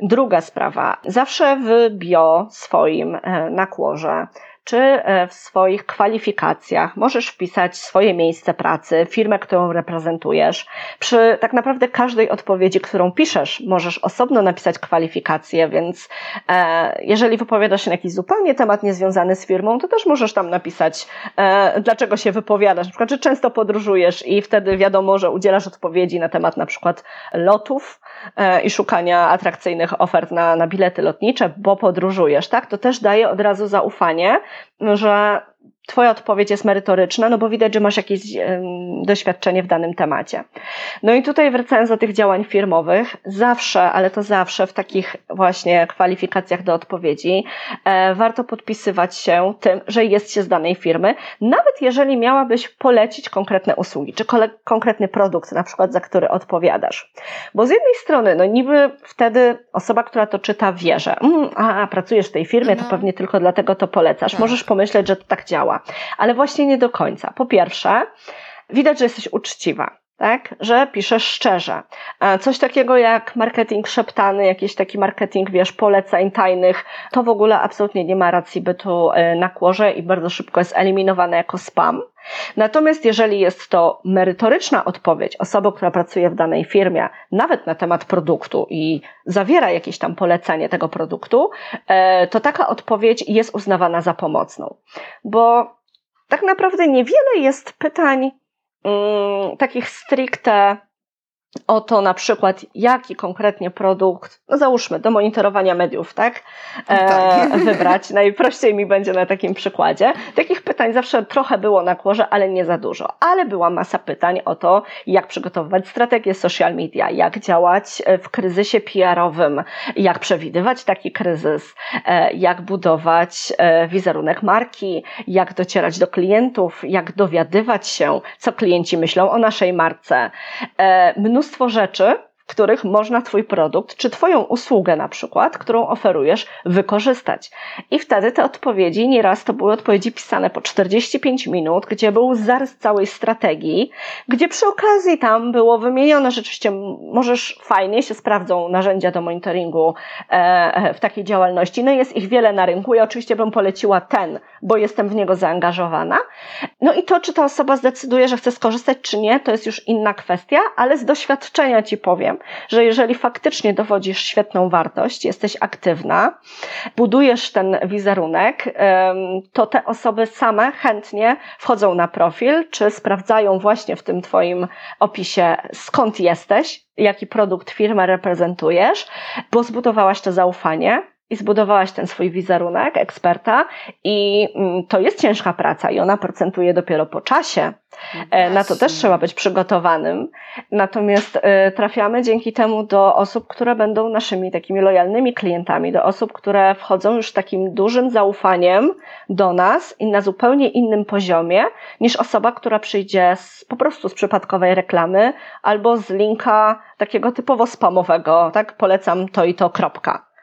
Druga sprawa. Zawsze w bio swoim e, na kłorze czy e, w swoich kwalifikacjach możesz wpisać swoje miejsce pracy, firmę, którą reprezentujesz. Przy tak naprawdę każdej odpowiedzi, którą piszesz, możesz osobno napisać kwalifikacje, więc e, jeżeli wypowiadasz się na jakiś zupełnie temat niezwiązany z firmą, to też możesz tam napisać, e, dlaczego się wypowiadasz. Na przykład, czy często podróżujesz i wtedy wiadomo, że udzielasz odpowiedzi na temat na przykład lotów i szukania atrakcyjnych ofert na, na bilety lotnicze, bo podróżujesz, tak? To też daje od razu zaufanie, że Twoja odpowiedź jest merytoryczna, no bo widać, że masz jakieś doświadczenie w danym temacie. No i tutaj wracając do tych działań firmowych, zawsze, ale to zawsze w takich właśnie kwalifikacjach do odpowiedzi, e, warto podpisywać się tym, że jest się z danej firmy, nawet jeżeli miałabyś polecić konkretne usługi, czy konkretny produkt, na przykład za który odpowiadasz. Bo z jednej strony, no niby wtedy osoba, która to czyta, wie, że mm, a, pracujesz w tej firmie, to no. pewnie tylko dlatego to polecasz. Tak. Możesz pomyśleć, że to tak działa ale właśnie nie do końca. Po pierwsze, widać, że jesteś uczciwa tak, że piszesz szczerze. Coś takiego jak marketing szeptany, jakiś taki marketing, wiesz, poleceń tajnych, to w ogóle absolutnie nie ma racji bytu e, na kłorze i bardzo szybko jest eliminowane jako spam. Natomiast jeżeli jest to merytoryczna odpowiedź osoby, która pracuje w danej firmie, nawet na temat produktu i zawiera jakieś tam polecenie tego produktu, e, to taka odpowiedź jest uznawana za pomocną. Bo tak naprawdę niewiele jest pytań, takich stricte o to na przykład, jaki konkretnie produkt, no załóżmy, do monitorowania mediów, tak? E, tak. wybrać. Najprościej mi będzie na takim przykładzie. Takich pytań zawsze trochę było na kłorze, ale nie za dużo. Ale była masa pytań o to, jak przygotowywać strategię social media, jak działać w kryzysie PR-owym, jak przewidywać taki kryzys, e, jak budować e, wizerunek marki, jak docierać do klientów, jak dowiadywać się, co klienci myślą o naszej marce. E, mnóstwo mnóstwo rzeczy, w których można Twój produkt, czy Twoją usługę na przykład, którą oferujesz, wykorzystać. I wtedy te odpowiedzi, nieraz to były odpowiedzi pisane po 45 minut, gdzie był zarys całej strategii, gdzie przy okazji tam było wymienione rzeczywiście, możesz fajnie się sprawdzą narzędzia do monitoringu e, e, w takiej działalności. No jest ich wiele na rynku. Ja oczywiście bym poleciła ten, bo jestem w niego zaangażowana. No i to, czy ta osoba zdecyduje, że chce skorzystać, czy nie, to jest już inna kwestia, ale z doświadczenia Ci powiem, że jeżeli faktycznie dowodzisz świetną wartość, jesteś aktywna, budujesz ten wizerunek, to te osoby same chętnie wchodzą na profil, czy sprawdzają właśnie w tym Twoim opisie, skąd jesteś, jaki produkt firmę reprezentujesz, bo zbudowałaś to zaufanie, i zbudowałaś ten swój wizerunek eksperta i mm, to jest ciężka praca i ona procentuje dopiero po czasie. E, na to też trzeba być przygotowanym. Natomiast e, trafiamy dzięki temu do osób, które będą naszymi takimi lojalnymi klientami, do osób, które wchodzą już takim dużym zaufaniem do nas i na zupełnie innym poziomie niż osoba, która przyjdzie z, po prostu z przypadkowej reklamy albo z linka takiego typowo spamowego, tak? Polecam to i to, kropka.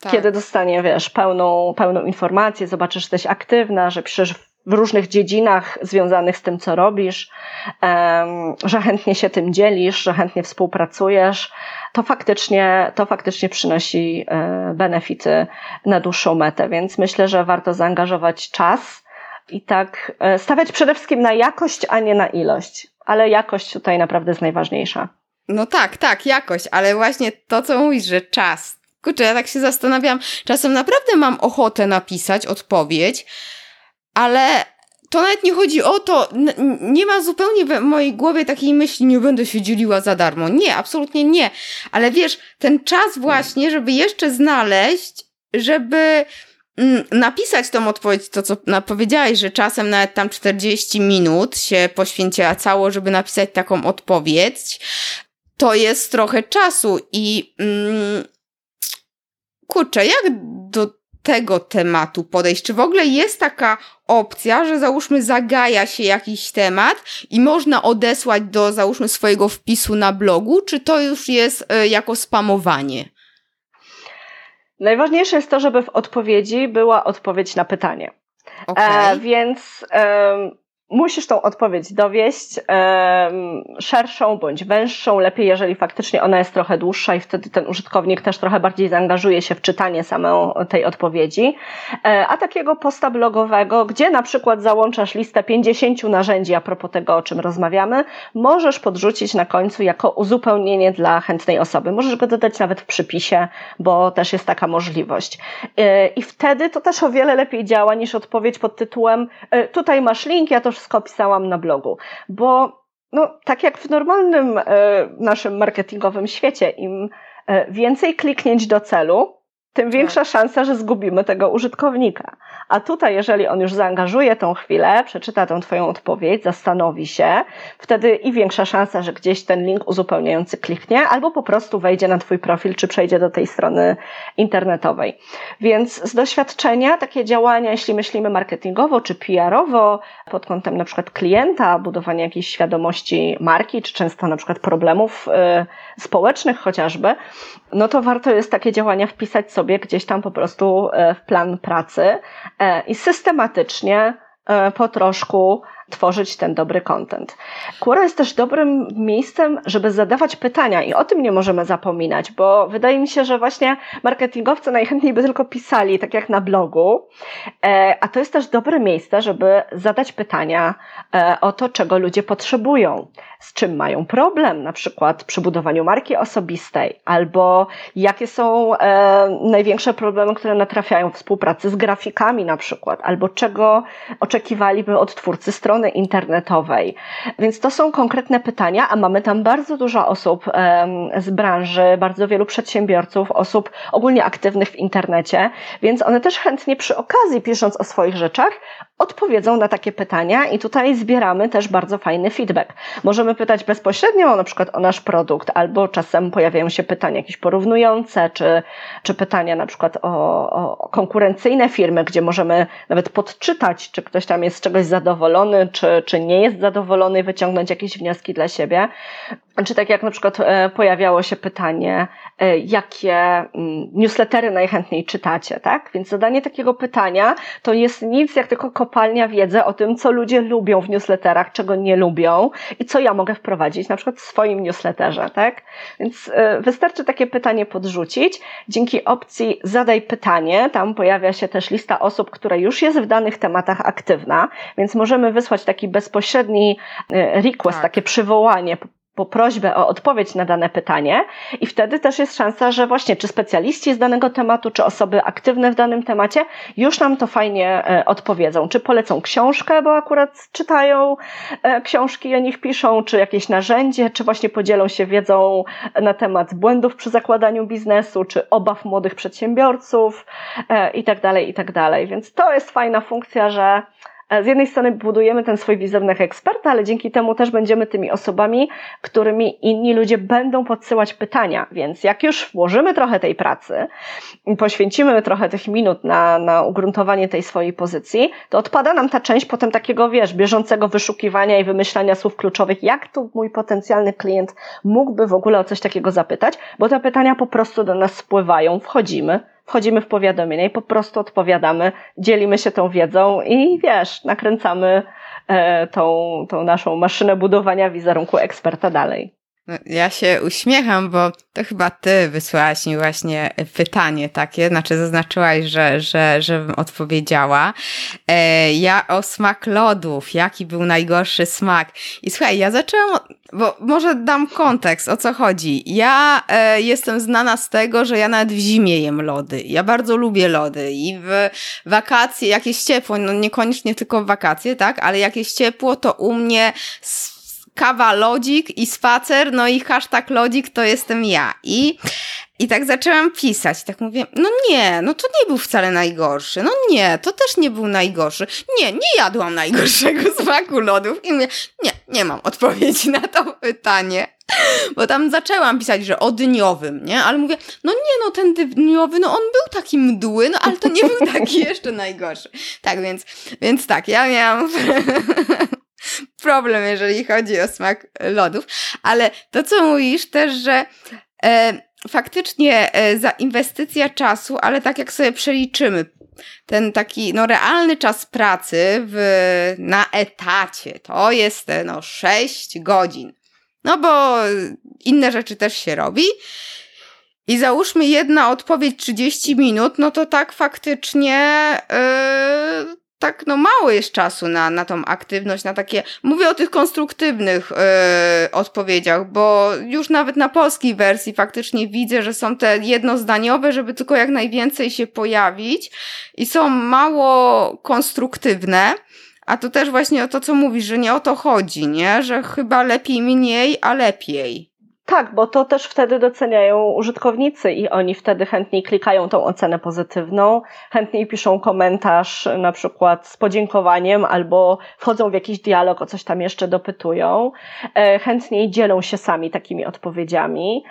Tak. Kiedy dostanie, wiesz, pełną, pełną informację, zobaczysz, że jesteś aktywna, że piszesz w różnych dziedzinach związanych z tym, co robisz, że chętnie się tym dzielisz, że chętnie współpracujesz, to faktycznie, to faktycznie przynosi e, benefity na dłuższą metę. Więc myślę, że warto zaangażować czas i tak e, stawiać przede wszystkim na jakość, a nie na ilość. Ale jakość tutaj naprawdę jest najważniejsza. No tak, tak, jakość, ale właśnie to, co mówisz, że czas. Kurczę, ja tak się zastanawiam, czasem naprawdę mam ochotę napisać odpowiedź, ale to nawet nie chodzi o to, nie ma zupełnie w mojej głowie takiej myśli, nie będę się dzieliła za darmo. Nie, absolutnie nie. Ale wiesz, ten czas właśnie, żeby jeszcze znaleźć, żeby mm, napisać tą odpowiedź, to co powiedziałeś, że czasem nawet tam 40 minut się poświęcało, żeby napisać taką odpowiedź, to jest trochę czasu i mm, kurczę, jak do tego tematu podejść? Czy w ogóle jest taka opcja, że załóżmy zagaja się jakiś temat i można odesłać do załóżmy swojego wpisu na blogu, czy to już jest y, jako spamowanie? Najważniejsze jest to, żeby w odpowiedzi była odpowiedź na pytanie. Okay. E, więc musisz tą odpowiedź dowieść um, szerszą bądź węższą, lepiej jeżeli faktycznie ona jest trochę dłuższa i wtedy ten użytkownik też trochę bardziej zaangażuje się w czytanie samą tej odpowiedzi. E, a takiego posta blogowego, gdzie na przykład załączasz listę 50 narzędzi a propos tego, o czym rozmawiamy, możesz podrzucić na końcu jako uzupełnienie dla chętnej osoby. Możesz go dodać nawet w przypisie, bo też jest taka możliwość. E, I wtedy to też o wiele lepiej działa niż odpowiedź pod tytułem e, tutaj masz link, ja to wszystko opisałam na blogu, bo no, tak jak w normalnym e, naszym marketingowym świecie, im e, więcej kliknięć do celu, tym większa tak. szansa, że zgubimy tego użytkownika. A tutaj, jeżeli on już zaangażuje tą chwilę, przeczyta tą Twoją odpowiedź, zastanowi się, wtedy i większa szansa, że gdzieś ten link uzupełniający kliknie, albo po prostu wejdzie na Twój profil, czy przejdzie do tej strony internetowej. Więc z doświadczenia takie działania, jeśli myślimy marketingowo czy PR-owo, pod kątem na przykład klienta, budowania jakiejś świadomości marki, czy często na przykład problemów y, społecznych chociażby, no to warto jest takie działania wpisać sobie gdzieś tam po prostu e, w plan pracy e, i systematycznie e, po troszku tworzyć ten dobry content. Quora jest też dobrym miejscem, żeby zadawać pytania i o tym nie możemy zapominać, bo wydaje mi się, że właśnie marketingowcy najchętniej by tylko pisali, tak jak na blogu, e, a to jest też dobre miejsce, żeby zadać pytania e, o to, czego ludzie potrzebują, z czym mają problem, na przykład przy budowaniu marki osobistej, albo jakie są e, największe problemy, które natrafiają w współpracy z grafikami na przykład, albo czego oczekiwaliby od twórcy strony strony internetowej. Więc to są konkretne pytania, a mamy tam bardzo dużo osób z branży, bardzo wielu przedsiębiorców, osób ogólnie aktywnych w internecie, więc one też chętnie przy okazji, pisząc o swoich rzeczach, odpowiedzą na takie pytania i tutaj zbieramy też bardzo fajny feedback. Możemy pytać bezpośrednio na przykład o nasz produkt, albo czasem pojawiają się pytania jakieś porównujące, czy, czy pytania na przykład o, o konkurencyjne firmy, gdzie możemy nawet podczytać, czy ktoś tam jest z czegoś zadowolony, czy, czy nie jest zadowolony, wyciągnąć jakieś wnioski dla siebie. Czy tak jak na przykład e, pojawiało się pytanie, e, jakie mm, newslettery najchętniej czytacie, tak? Więc zadanie takiego pytania to jest nic jak tylko kopalnia wiedzy o tym, co ludzie lubią w newsletterach, czego nie lubią i co ja mogę wprowadzić na przykład w swoim newsletterze, tak? Więc e, wystarczy takie pytanie podrzucić. Dzięki opcji zadaj pytanie, tam pojawia się też lista osób, która już jest w danych tematach aktywna, więc możemy wysłać taki bezpośredni request, tak. takie przywołanie po prośbę o odpowiedź na dane pytanie i wtedy też jest szansa, że właśnie czy specjaliści z danego tematu, czy osoby aktywne w danym temacie już nam to fajnie e, odpowiedzą. Czy polecą książkę, bo akurat czytają e, książki i o nich piszą, czy jakieś narzędzie, czy właśnie podzielą się wiedzą na temat błędów przy zakładaniu biznesu, czy obaw młodych przedsiębiorców e, i tak dalej, i tak dalej. Więc to jest fajna funkcja, że z jednej strony budujemy ten swój wizerunek eksperta, ale dzięki temu też będziemy tymi osobami, którymi inni ludzie będą podsyłać pytania. Więc jak już włożymy trochę tej pracy, poświęcimy trochę tych minut na, na ugruntowanie tej swojej pozycji, to odpada nam ta część potem takiego, wiesz, bieżącego wyszukiwania i wymyślania słów kluczowych, jak tu mój potencjalny klient mógłby w ogóle o coś takiego zapytać, bo te pytania po prostu do nas spływają, wchodzimy, wchodzimy w powiadomienia i po prostu odpowiadamy, dzielimy się tą wiedzą i wiesz, nakręcamy e, tą, tą naszą maszynę budowania wizerunku eksperta dalej. No, ja się uśmiecham, bo to chyba ty wysłałaś mi właśnie pytanie takie, znaczy zaznaczyłaś, że, że, żebym odpowiedziała. E, ja o smak lodów, jaki był najgorszy smak. I słuchaj, ja zaczęłam, bo może dam kontekst, o co chodzi. Ja e, jestem znana z tego, że ja nawet w zimie jem lody. Ja bardzo lubię lody i w wakacje, jakieś ciepło, no niekoniecznie tylko w wakacje, tak, ale jakieś ciepło, to u mnie kawa lodzik i spacer, no i hashtag lodzik to jestem ja. I, i tak zaczęłam pisać. Tak mówię, no nie, no to nie był wcale najgorszy. No nie, to też nie był najgorszy. Nie, nie jadłam najgorszego smaku lodów. I mówię, nie, nie mam odpowiedzi na to pytanie. Bo tam zaczęłam pisać, że o dniowym, nie? Ale mówię, no nie, no ten dniowy, no on był taki mdły, no ale to nie był taki jeszcze najgorszy. Tak, więc, więc tak, ja miałam problem, jeżeli chodzi o smak lodów. Ale to, co mówisz też, że e, faktycznie e, za inwestycja czasu, ale tak jak sobie przeliczymy, ten taki no, realny czas pracy w, na etacie to jest no, 6 godzin. No bo inne rzeczy też się robi. I załóżmy jedna odpowiedź 30 minut, no to tak faktycznie yy, tak no mało jest czasu na, na tą aktywność, na takie, mówię o tych konstruktywnych yy, odpowiedziach, bo już nawet na polskiej wersji faktycznie widzę, że są te jednozdaniowe, żeby tylko jak najwięcej się pojawić i są mało konstruktywne. A to też właśnie o to, co mówisz, że nie o to chodzi, nie? Że chyba lepiej mniej, a lepiej. Tak, bo to też wtedy doceniają użytkownicy i oni wtedy chętniej klikają tą ocenę pozytywną, chętniej piszą komentarz na przykład z podziękowaniem albo wchodzą w jakiś dialog, o coś tam jeszcze dopytują, e, chętniej dzielą się sami takimi odpowiedziami.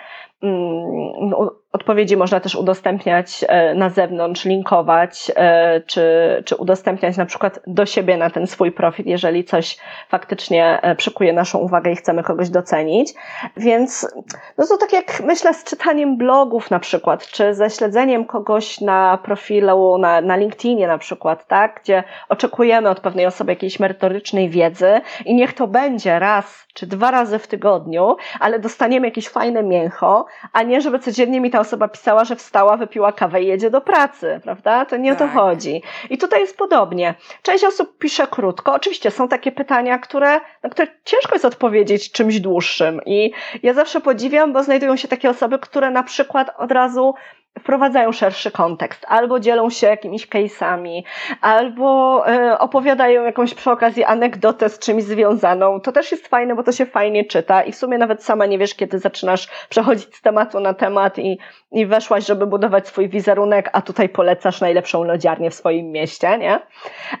Odpowiedzi można też udostępniać e, na zewnątrz, linkować, e, czy, czy udostępniać na przykład do siebie na ten swój profil, jeżeli coś faktycznie e, przykuje naszą uwagę i chcemy kogoś docenić. Więc no to tak jak myślę z czytaniem blogów na przykład, czy ze śledzeniem kogoś na profilu na, na LinkedInie na przykład, tak, gdzie oczekujemy od pewnej osoby jakiejś merytorycznej wiedzy i niech to będzie raz czy dwa razy w tygodniu, ale dostaniemy jakieś fajne mięcho, a nie żeby codziennie mi ta osoba pisała, że wstała, wypiła kawę i jedzie do pracy, prawda? To nie tak. o to tak. chodzi. I tutaj jest podobnie. Część osób pisze krótko. Oczywiście są takie pytania, które, na które ciężko jest odpowiedzieć czymś dłuższym. I ja zawsze podziwiam, bo znajdują się takie osoby, które na przykład od razu wprowadzają szerszy kontekst, albo dzielą się jakimiś case'ami, albo y, opowiadają jakąś przy okazji anegdotę z czymś związaną. To też jest fajne, bo to się fajnie czyta i w sumie nawet sama nie wiesz, kiedy zaczynasz przechodzić z tematu na temat i, i weszłaś, żeby budować swój wizerunek, a tutaj polecasz najlepszą lodziarnię w swoim mieście, nie?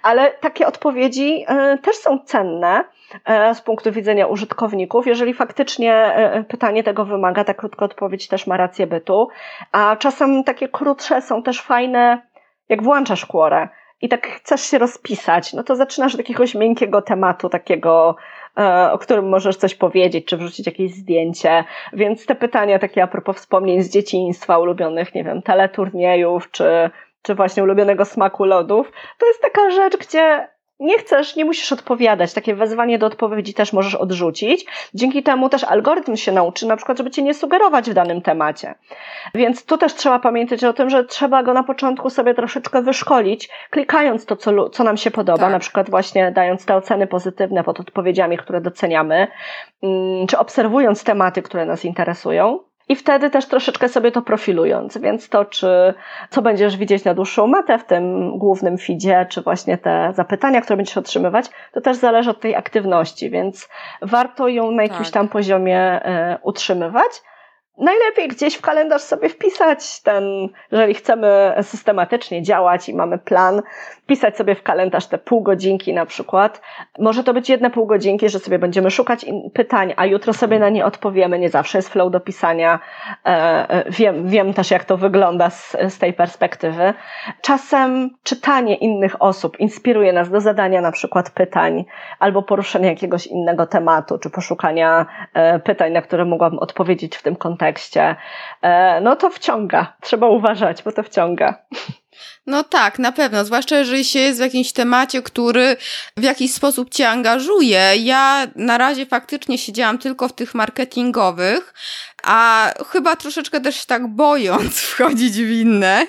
Ale takie odpowiedzi y, też są cenne, E, z punktu widzenia użytkowników. Jeżeli faktycznie e, pytanie tego wymaga, ta krótka odpowiedź też ma rację bytu, a czasem takie krótsze są też fajne, jak włączasz Quora i tak chcesz się rozpisać, no to zaczynasz od jakiegoś miękkiego tematu, takiego, e, o którym możesz coś powiedzieć, czy wrzucić jakieś zdjęcie. Więc te pytania takie a propos wspomnień z dzieciństwa, ulubionych, nie wiem, teleturniejów, czy, czy właśnie ulubionego smaku lodów, to jest taka rzecz, gdzie nie chcesz, nie musisz odpowiadać. Takie wezwanie do odpowiedzi też możesz odrzucić. Dzięki temu też algorytm się nauczy, na przykład, żeby cię nie sugerować w danym temacie. Więc tu też trzeba pamiętać o tym, że trzeba go na początku sobie troszeczkę wyszkolić, klikając to, co, co nam się podoba, tak. na przykład właśnie dając te oceny pozytywne pod odpowiedziami, które doceniamy, mm, czy obserwując tematy, które nas interesują i wtedy też troszeczkę sobie to profilując, więc to, czy co będziesz widzieć na dłuższą metę w tym głównym feedzie, czy właśnie te zapytania, które będziesz otrzymywać, to też zależy od tej aktywności, więc warto ją na jakimś tak. tam poziomie y, utrzymywać najlepiej gdzieś w kalendarz sobie wpisać ten, jeżeli chcemy systematycznie działać i mamy plan, wpisać sobie w kalendarz te pół godzinki na przykład. Może to być jedne pół godzinki, że sobie będziemy szukać pytań, a jutro sobie na nie odpowiemy. Nie zawsze jest flow do pisania. E, e, wiem, wiem też, jak to wygląda z, z tej perspektywy. Czasem czytanie innych osób inspiruje nas do zadania na przykład pytań albo poruszenia jakiegoś innego tematu, czy poszukania e, pytań, na które mogłabym odpowiedzieć w tym kontekście kontekście, e, no to wciąga. Trzeba uważać, bo to wciąga. No tak, na pewno, zwłaszcza jeżeli się jest w jakimś temacie, który w jakiś sposób cię angażuje. Ja na razie faktycznie siedziałam tylko w tych marketingowych, a chyba troszeczkę też tak bojąc wchodzić w inne,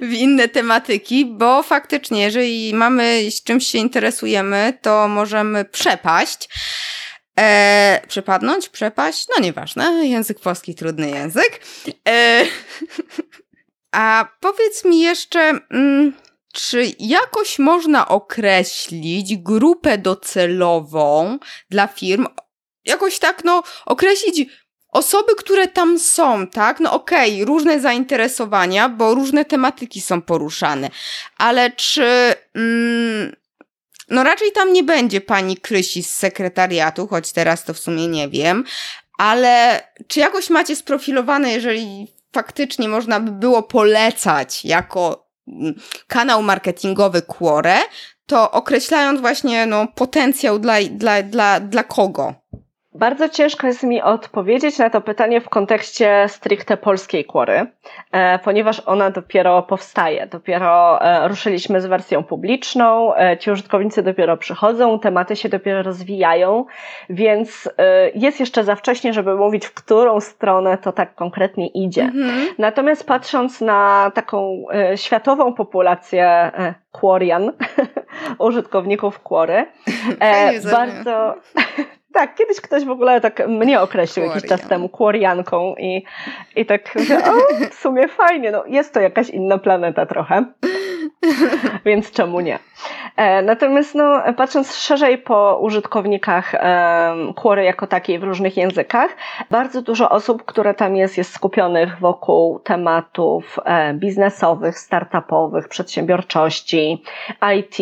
w inne tematyki, bo faktycznie, jeżeli mamy czymś się interesujemy, to możemy przepaść. E, przepadnąć, przepaść, no nieważne, język polski trudny język. E, a powiedz mi jeszcze, mm, czy jakoś można określić grupę docelową dla firm? Jakoś tak, no, określić osoby, które tam są, tak? No okej, okay, różne zainteresowania, bo różne tematyki są poruszane, ale czy. Mm, no raczej tam nie będzie pani Krysi z sekretariatu, choć teraz to w sumie nie wiem, ale czy jakoś macie sprofilowane, jeżeli faktycznie można by było polecać jako mm, kanał marketingowy Quore, to określając właśnie no, potencjał dla, dla, dla, dla kogo? Bardzo ciężko jest mi odpowiedzieć na to pytanie w kontekście stricte polskiej kłory, e, ponieważ ona dopiero powstaje. Dopiero e, ruszyliśmy z wersją publiczną, e, ci użytkownicy dopiero przychodzą, tematy się dopiero rozwijają, więc jest jeszcze za wcześnie, żeby mówić, w którą stronę to tak konkretnie idzie. Mhm. Natomiast patrząc na taką światową populację Quorian, użytkowników Quory, bardzo Tak, kiedyś ktoś w ogóle tak mnie określił jakiś czas temu kłorianką i, i tak o, w sumie fajnie, no jest to jakaś inna planeta trochę, więc czemu nie. E, natomiast no, patrząc szerzej po użytkownikach Quory jako takiej w różnych językach, bardzo dużo osób, które tam jest, jest skupionych wokół tematów e, biznesowych, startupowych, przedsiębiorczości, IT.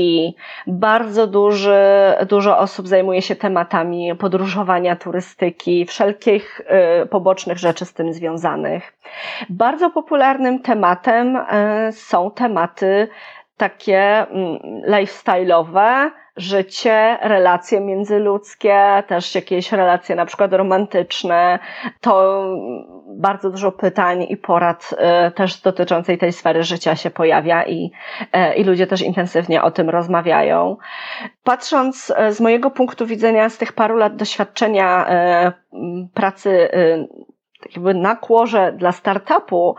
Bardzo duży, dużo osób zajmuje się tematami podróżowania, turystyki, wszelkich e, pobocznych rzeczy z tym związanych. Bardzo popularnym tematem są tematy takie mm, lifestyle'owe, życie, relacje międzyludzkie, też jakieś relacje na przykład romantyczne. To bardzo dużo pytań i porad y, też dotyczącej tej sfery życia się pojawia i, y, i ludzie też intensywnie o tym rozmawiają. Patrząc y, z mojego punktu widzenia, z tych paru lat doświadczenia pracy tak jakby na kłorze dla startupu,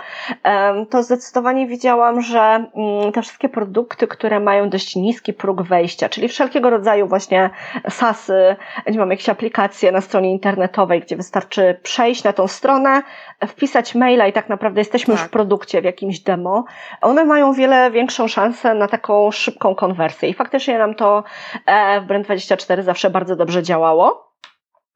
to zdecydowanie widziałam, że mm, te wszystkie produkty, które mają dość niski próg wejścia, czyli wszelkiego rodzaju właśnie SASy, nie mam jakieś aplikacje na stronie internetowej, gdzie wystarczy przejść na tą stronę, wpisać maila i tak naprawdę jesteśmy tak. już w produkcie, w jakimś demo, one mają wiele większą szansę na taką szybką konwersję i faktycznie nam to e, w Brand24 zawsze bardzo dobrze działało.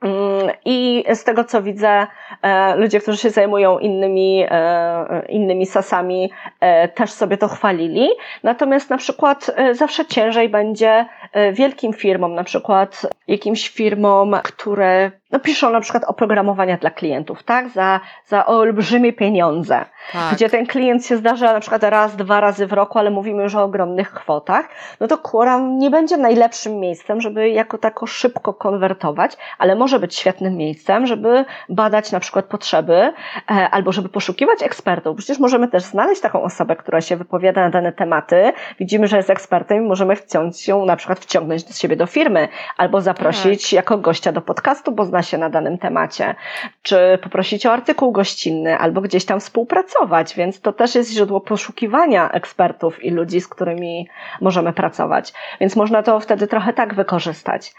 Mm, I z tego co widzę, e, ludzie, którzy się zajmują innymi, e, innymi sasami, e, też sobie to chwalili. Natomiast na przykład zawsze ciężej będzie wielkim firmom, na przykład jakimś firmom, które no, piszą na przykład oprogramowania dla klientów, tak? Za, za olbrzymie pieniądze. Tak. Gdzie ten klient się zdarza na przykład raz, dwa razy w roku, ale mówimy już o ogromnych kwotach, no to Quorum nie będzie najlepszym miejscem, żeby jako tako szybko konwertować, ale może być świetnym miejscem, żeby badać na przykład potrzeby, e, albo żeby poszukiwać ekspertów. Przecież możemy też znaleźć taką osobę, która się wypowiada na dane tematy, widzimy, że jest ekspertem i możemy wciąć ją na przykład wciągnąć do siebie do firmy, albo zaprosić tak. jako gościa do podcastu, bo zna się na danym temacie, czy poprosić o artykuł gościnny, albo gdzieś tam współpracować, więc to też jest źródło poszukiwania ekspertów i ludzi, z którymi możemy pracować. Więc można to wtedy trochę tak wykorzystać.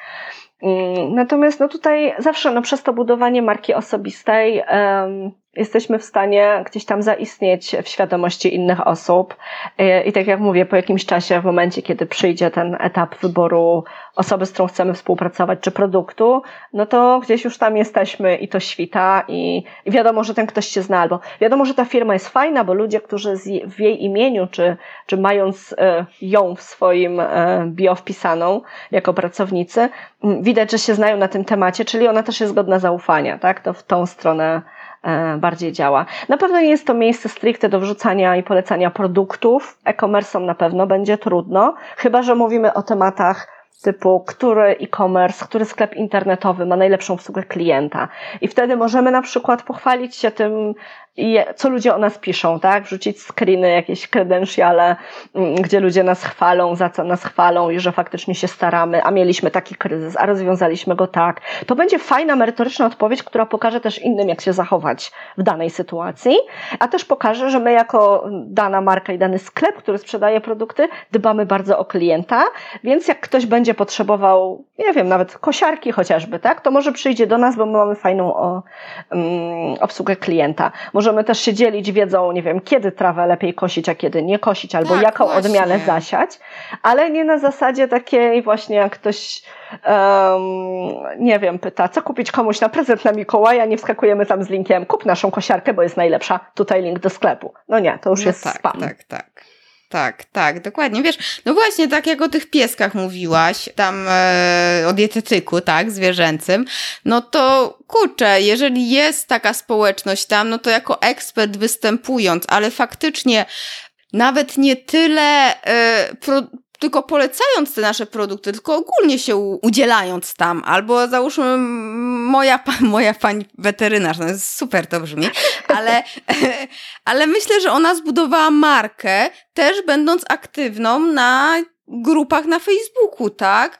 Mm, natomiast no tutaj zawsze no przez to budowanie marki osobistej um, jesteśmy w stanie gdzieś tam zaistnieć w świadomości innych osób. I, tak jak mówię, po jakimś czasie, w momencie, kiedy przyjdzie ten etap wyboru osoby, z którą chcemy współpracować, czy produktu, no to gdzieś już tam jesteśmy i to świta i, wiadomo, że ten ktoś się zna, albo wiadomo, że ta firma jest fajna, bo ludzie, którzy w jej imieniu, czy, czy mając e, ją w swoim e, bio wpisaną jako pracownicy, widać, że się znają na tym temacie, czyli ona też jest godna zaufania, tak? To w tą stronę bardziej działa. Na pewno nie jest to miejsce stricte do wrzucania i polecania produktów. E-commerce'om na pewno będzie trudno, chyba że mówimy o tematach typu, który e-commerce, który sklep internetowy ma najlepszą obsługę klienta. I wtedy możemy na przykład pochwalić się tym, co ludzie o nas piszą, tak? Wrzucić screeny, jakieś credentiale, mm, gdzie ludzie nas chwalą, za co nas chwalą i że faktycznie się staramy, a mieliśmy taki kryzys, a rozwiązaliśmy go tak. To będzie fajna, merytoryczna odpowiedź, która pokaże też innym, jak się zachować w danej sytuacji, a też pokaże, że my jako dana marka i dany sklep, który sprzedaje produkty, dbamy bardzo o klienta, więc jak ktoś będzie potrzebował, nie wiem, nawet kosiarki chociażby, tak? To może przyjdzie do nas, bo my mamy fajną o, um, obsługę klienta. Może możemy też się dzielić wiedzą, nie wiem, kiedy trawę lepiej kosić, a kiedy nie kosić, albo tak, jaką właśnie. odmianę zasiać, ale nie na zasadzie takiej właśnie, jak ktoś, um, nie wiem, pyta, co kupić komuś na prezent na Mikołaja, nie wskakujemy tam z linkiem, kup naszą kosiarkę, bo jest najlepsza, tutaj link do sklepu. No nie, to już no jest tak, spam. Tak, tak. Tak, tak, dokładnie. Wiesz, no właśnie, tak jak o tych pieskach mówiłaś, tam e, o dietetyku, tak, zwierzęcym, no to kurczę, jeżeli jest taka społeczność tam, no to jako ekspert występując, ale faktycznie nawet nie tyle e, pro, tylko polecając te nasze produkty, tylko ogólnie się udzielając tam, albo załóżmy moja, moja pani weterynarz, no super to brzmi, ale, ale myślę, że ona zbudowała markę, też będąc aktywną na grupach na Facebooku, tak?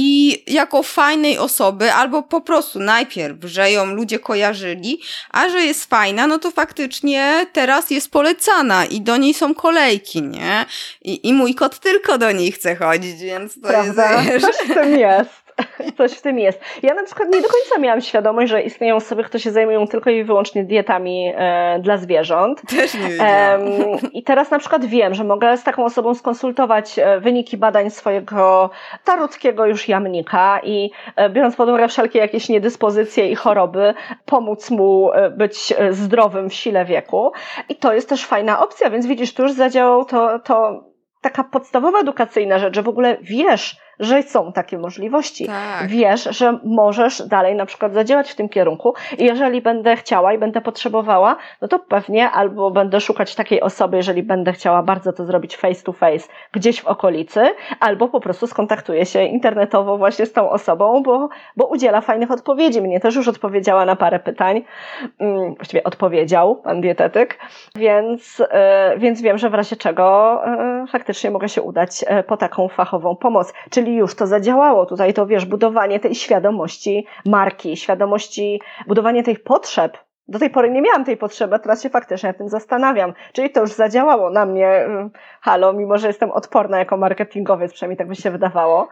I jako fajnej osoby, albo po prostu najpierw, że ją ludzie kojarzyli, a że jest fajna, no to faktycznie teraz jest polecana i do niej są kolejki, nie? I, i mój kot tylko do niej chce chodzić, więc to Prawda? jest... W tym jest. Coś w tym jest. Ja na przykład nie do końca miałam świadomość, że istnieją osoby, które się zajmują tylko i wyłącznie dietami e, dla zwierząt. Też nie wiedziałam. E, I teraz na przykład wiem, że mogę z taką osobą skonsultować e, wyniki badań swojego tarutkiego już jamnika i e, biorąc pod uwagę wszelkie jakieś niedyspozycje i choroby, pomóc mu e, być zdrowym w sile wieku. I to jest też fajna opcja, więc widzisz, tu już zadziałał to, to taka podstawowa edukacyjna rzecz, że w ogóle wiesz, że są takie możliwości. Tak. Wiesz, że możesz dalej na przykład zadziałać w tym kierunku i jeżeli będę chciała i będę potrzebowała, no to pewnie albo będę szukać takiej osoby, jeżeli będę chciała bardzo to zrobić face to face gdzieś w okolicy, albo po prostu skontaktuję się internetowo właśnie z tą osobą, bo, bo udziela fajnych odpowiedzi. Mnie też już odpowiedziała na parę pytań, mm, właściwie odpowiedział pan dietetyk, więc, e, więc wiem, że w razie czego e, faktycznie mogę się udać e, po taką fachową pomoc. Czyli czyli już to zadziałało. Tutaj to wiesz, budowanie tej świadomości marki, świadomości, budowanie tych potrzeb. Do tej pory nie miałam tej potrzeby, a teraz się faktycznie nad tym zastanawiam. Czyli to już zadziałało na mnie, mm, halo, mimo że jestem odporna jako marketingowiec, przynajmniej tak by się wydawało.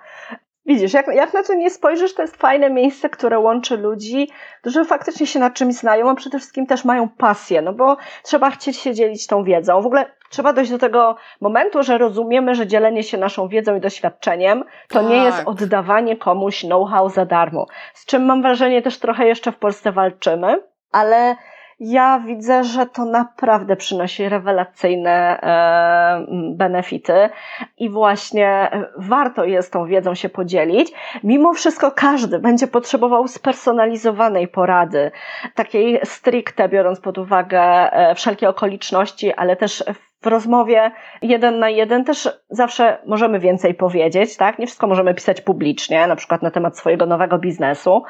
Widzisz, jak, jak na to nie spojrzysz, to jest fajne miejsce, które łączy ludzi, którzy faktycznie się nad czymś znają, a przede wszystkim też mają pasję, no bo trzeba chcieć się dzielić tą wiedzą. W ogóle trzeba dojść do tego momentu, że rozumiemy, że dzielenie się naszą wiedzą i doświadczeniem to tak. nie jest tak. oddawanie komuś know-how za darmo. Z czym mam wrażenie też trochę jeszcze w Polsce walczymy, ale ja widzę, że to naprawdę przynosi rewelacyjne e, benefity i właśnie warto jest tą wiedzą się podzielić. Mimo wszystko każdy będzie potrzebował spersonalizowanej porady, takiej stricte biorąc pod uwagę e, wszelkie okoliczności, ale też w rozmowie jeden na jeden też zawsze możemy więcej powiedzieć, tak? Nie wszystko możemy pisać publicznie, na przykład na temat swojego nowego biznesu.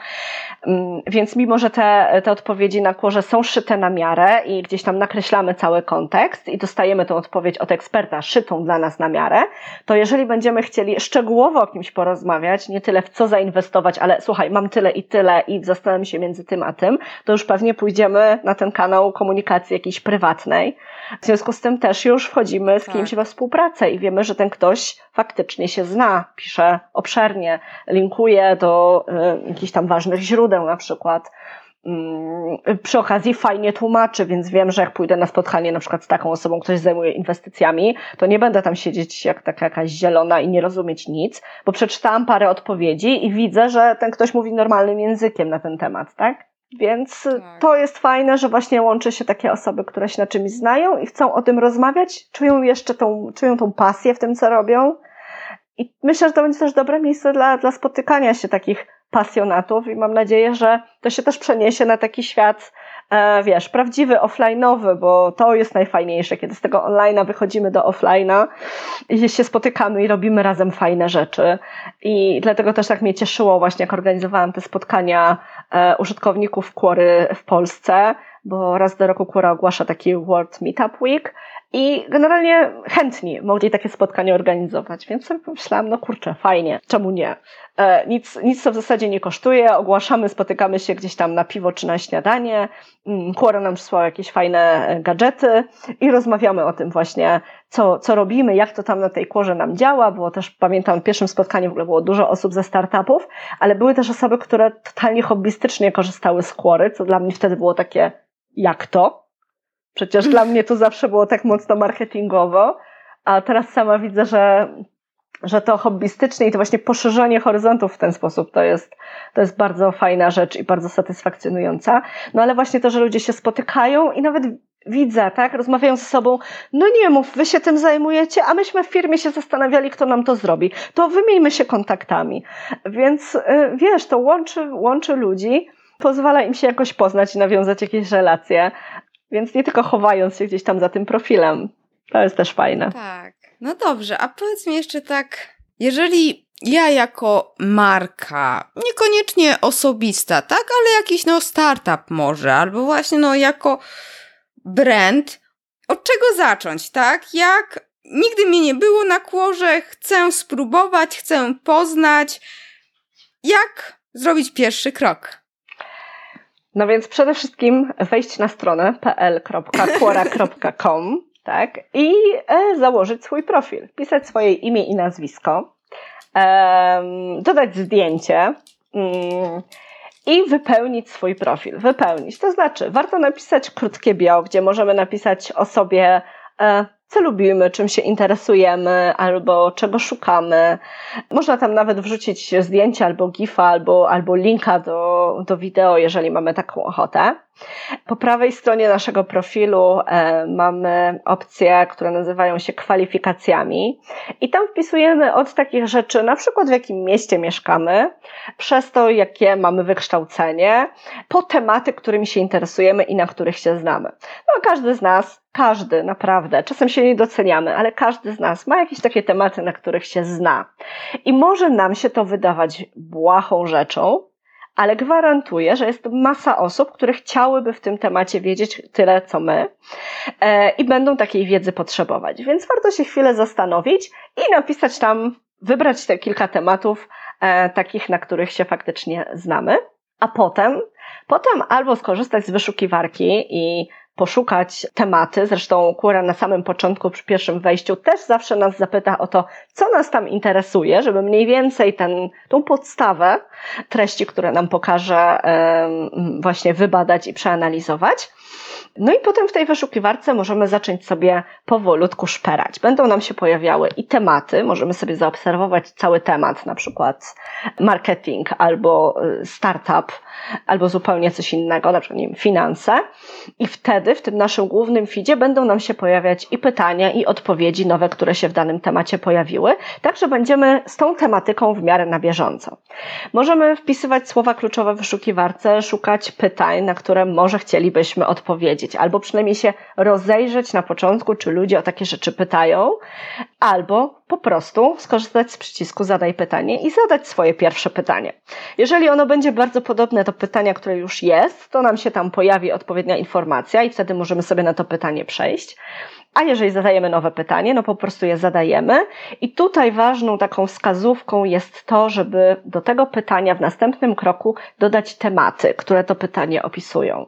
Mm, więc mimo, że te, te odpowiedzi na kłorze są szyte na miarę i gdzieś tam nakreślamy cały kontekst i dostajemy tą odpowiedź od eksperta szytą dla nas na miarę, to jeżeli będziemy chcieli szczegółowo o kimś porozmawiać, nie tyle w co zainwestować, ale słuchaj, mam tyle i tyle i zastanawiam się między tym a tym, to już pewnie pójdziemy na ten kanał komunikacji jakiejś prywatnej. W związku z tym też już wchodzimy z tak. kimś we współpracę i wiemy, że ten ktoś faktycznie się zna, pisze obszernie, linkuje do y, jakichś tam ważnych źródeł na przykład. Mm, przy okazji fajnie tłumaczy, więc wiem, że jak pójdę na spotkanie na przykład z taką osobą, ktoś zajmuje inwestycjami, to nie będę tam siedzieć jak taka jakaś zielona i nie rozumieć nic, bo przeczytałam parę odpowiedzi i widzę, że ten ktoś mówi normalnym językiem na ten temat, tak? Więc tak. to jest fajne, że właśnie łączy się takie osoby, które się na czymś znają i chcą o tym rozmawiać, czują jeszcze tą, czują tą pasję w tym, co robią. I myślę, że to będzie też dobre miejsce dla, dla spotykania się takich pasjonatów i mam nadzieję, że to się też przeniesie na taki świat wiesz, prawdziwy, offline'owy, bo to jest najfajniejsze, kiedy z tego online'a wychodzimy do offline'a i się spotykamy i robimy razem fajne rzeczy. I dlatego też tak mnie cieszyło właśnie, jak organizowałam te spotkania e, użytkowników Quory w Polsce, bo raz do roku Quora ogłasza taki World Meetup Week i generalnie chętni mogli takie spotkanie organizować, więc sobie pomyślałam, no kurczę, fajnie, czemu nie? E, nic, nic to w zasadzie nie kosztuje, ogłaszamy, spotykamy się gdzieś tam na piwo czy na śniadanie, mm, Quora nam przysłała jakieś fajne e, gadżety i rozmawiamy o tym właśnie, co, co robimy, jak to tam na tej Quorze nam działa, było też, pamiętam, w pierwszym spotkaniu w ogóle było dużo osób ze startupów, ale były też osoby, które totalnie hobbystycznie korzystały z Quory, co dla mnie wtedy było takie, jak to? Przecież dla mnie to zawsze było tak mocno marketingowo, a teraz sama widzę, że, że to hobbystycznie i to właśnie poszerzenie horyzontów w ten sposób to jest, to jest bardzo fajna rzecz i bardzo satysfakcjonująca. No ale właśnie to, że ludzie się spotykają i nawet widzę, tak, rozmawiają ze sobą, no nie mów, wy się tym zajmujecie, a myśmy w firmie się zastanawiali, kto nam to zrobi. To wymieńmy się kontaktami. Więc y, wiesz, to łączy, łączy ludzi, pozwala im się jakoś poznać i nawiązać jakieś relacje. Więc nie tylko chowając się gdzieś tam za tym profilem. To jest też fajne. Tak. No dobrze, a powiedz mi jeszcze tak, jeżeli ja jako marka, niekoniecznie osobista, tak, ale jakiś no startup może, albo właśnie no jako brand, od czego zacząć, tak? Jak nigdy mnie nie było na kłorze, chcę spróbować, chcę poznać. Jak zrobić pierwszy krok? No więc przede wszystkim wejść na stronę pl.quora.com tak, i e, założyć swój profil, pisać swoje imię i nazwisko, dodać zdjęcie mm, i wypełnić swój profil. Wypełnić, to znaczy warto napisać krótkie bio, gdzie możemy napisać o sobie e, co lubimy, czym się interesujemy, albo czego szukamy. Można tam nawet wrzucić zdjęcie albo gifa, albo, albo linka do, do wideo, jeżeli mamy taką ochotę. Po prawej stronie naszego profilu e, mamy opcje, które nazywają się kwalifikacjami i tam wpisujemy od takich rzeczy, na przykład w jakim mieście mieszkamy, przez to jakie mamy wykształcenie, po tematy, którymi się interesujemy i na których się znamy. No każdy z nas każdy, naprawdę, czasem się nie doceniamy, ale każdy z nas ma jakieś takie tematy, na których się zna. I może nam się to wydawać błahą rzeczą, ale gwarantuję, że jest masa osób, które chciałyby w tym temacie wiedzieć tyle, co my e, i będą takiej wiedzy potrzebować. Więc warto się chwilę zastanowić i napisać tam, wybrać te kilka tematów, e, takich, na których się faktycznie znamy, a potem, potem albo skorzystać z wyszukiwarki i poszukać tematy. Zresztą Kura na samym początku, przy pierwszym wejściu, też zawsze nas zapyta o to, co nas tam interesuje, żeby mniej więcej ten, tą podstawę treści, które nam pokaże, właśnie wybadać i przeanalizować. No i potem w tej wyszukiwarce możemy zacząć sobie powolutku szperać. Będą nam się pojawiały i tematy, możemy sobie zaobserwować cały temat, na przykład marketing albo y, startup, albo zupełnie coś innego, na przykład nie wiem, finanse. I wtedy w tym naszym głównym feedzie będą nam się pojawiać i pytania, i odpowiedzi nowe, które się w danym temacie pojawiły, tak że będziemy z tą tematyką w miarę na bieżąco. Możemy wpisywać słowa kluczowe w wyszukiwarce, szukać pytań, na które może chcielibyśmy odpowiedzieć, albo przynajmniej się rozejrzeć na początku, czy ludzie o takie rzeczy pytają, albo po prostu skorzystać z przycisku zadaj pytanie i zadać swoje pierwsze pytanie. Jeżeli ono będzie bardzo podobne do pytania, które już jest, to nam się tam pojawi odpowiednia informacja i wtedy możemy sobie na to pytanie przejść. A jeżeli zadajemy nowe pytanie, no po prostu je zadajemy. I tutaj ważną taką wskazówką jest to, żeby do tego pytania w następnym kroku dodać tematy, które to pytanie opisują.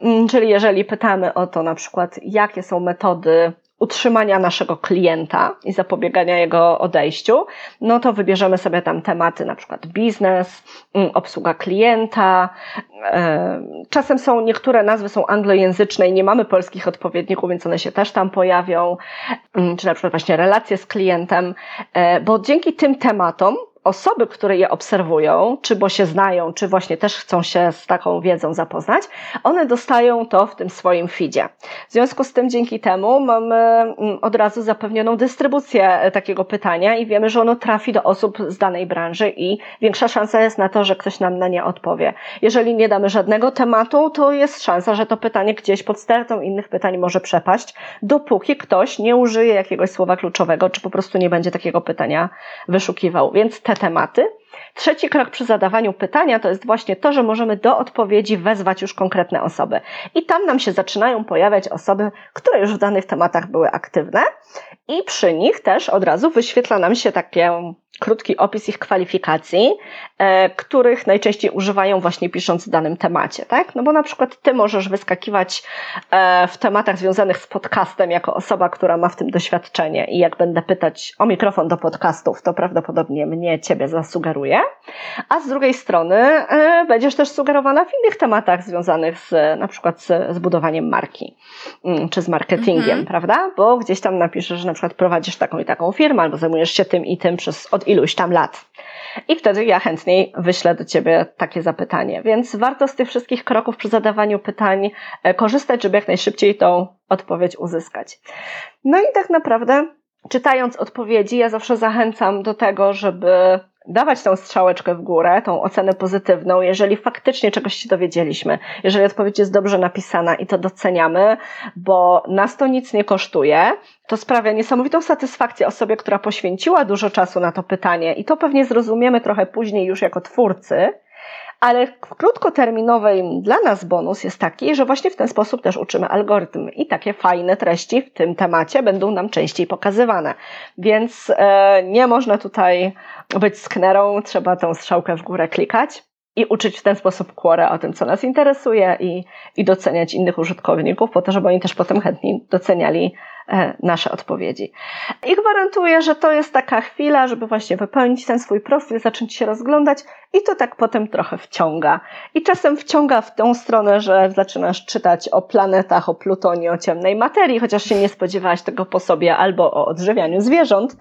Mm, czyli jeżeli pytamy o to na przykład, jakie są metody utrzymania naszego klienta i zapobiegania jego odejściu, no to wybierzemy sobie tam tematy, na przykład biznes, mm, obsługa klienta. E, czasem są niektóre nazwy są anglojęzyczne i nie mamy polskich odpowiedników, więc one się też tam pojawią, mm, czy na przykład właśnie relacje z klientem, e, bo dzięki tym tematom osoby, które je obserwują, czy bo się znają, czy właśnie też chcą się z taką wiedzą zapoznać, one dostają to w tym swoim feedzie. W związku z tym dzięki temu mamy mm, od razu zapewnioną dystrybucję takiego pytania i wiemy, że ono trafi do osób z danej branży i większa szansa jest na to, że ktoś nam na nie odpowie. Jeżeli nie damy żadnego tematu, to jest szansa, że to pytanie gdzieś pod stertą innych pytań może przepaść, dopóki ktoś nie użyje jakiegoś słowa kluczowego, czy po prostu nie będzie takiego pytania wyszukiwał. Więc te tematy. Trzeci krok przy zadawaniu pytania to jest właśnie to, że możemy do odpowiedzi wezwać już konkretne osoby. I tam nam się zaczynają pojawiać osoby, które już w danych tematach były aktywne i przy nich też od razu wyświetla nam się takie krótki opis ich kwalifikacji, e, których najczęściej używają właśnie pisząc w danym temacie, tak? No bo na przykład ty możesz wyskakiwać e, w tematach związanych z podcastem jako osoba, która ma w tym doświadczenie i jak będę pytać o mikrofon do podcastów, to prawdopodobnie mnie ciebie zasugeruje, a z drugiej strony e, będziesz też sugerowana w innych tematach związanych z na przykład z, z budowaniem marki, mm, czy z marketingiem, mhm. prawda? Bo gdzieś tam napiszesz, że na przykład prowadzisz taką i taką firmę, albo zajmujesz się tym i tym przez od iluś tam lat. I wtedy ja chętniej wyślę do Ciebie takie zapytanie. Więc warto z tych wszystkich kroków przy zadawaniu pytań e, korzystać, żeby jak najszybciej tą odpowiedź uzyskać. No i tak naprawdę, czytając odpowiedzi, ja zawsze zachęcam do tego, żeby dawać tą strzałeczkę w górę, tą ocenę pozytywną, jeżeli faktycznie czegoś się dowiedzieliśmy, jeżeli odpowiedź jest dobrze napisana i to doceniamy, bo nas to nic nie kosztuje, to sprawia niesamowitą satysfakcję osobie, która poświęciła dużo czasu na to pytanie i to pewnie zrozumiemy trochę później już jako twórcy, ale w krótkoterminowej dla nas bonus jest taki, że właśnie w ten sposób też uczymy algorytm i takie fajne treści w tym temacie będą nam częściej pokazywane. Więc e, nie można tutaj być sknerą, trzeba tą strzałkę w górę klikać i uczyć w ten sposób Quora o tym, co nas interesuje i, i doceniać innych użytkowników, po to, żeby oni też potem chętniej doceniali E, nasze odpowiedzi. I gwarantuję, że to jest taka chwila, żeby właśnie wypełnić ten swój profil, zacząć się rozglądać i to tak potem trochę wciąga. I czasem wciąga w tą stronę, że zaczynasz czytać o planetach, o Plutonie, o ciemnej materii, chociaż się nie spodziewałaś tego po sobie, albo o odżywianiu zwierząt,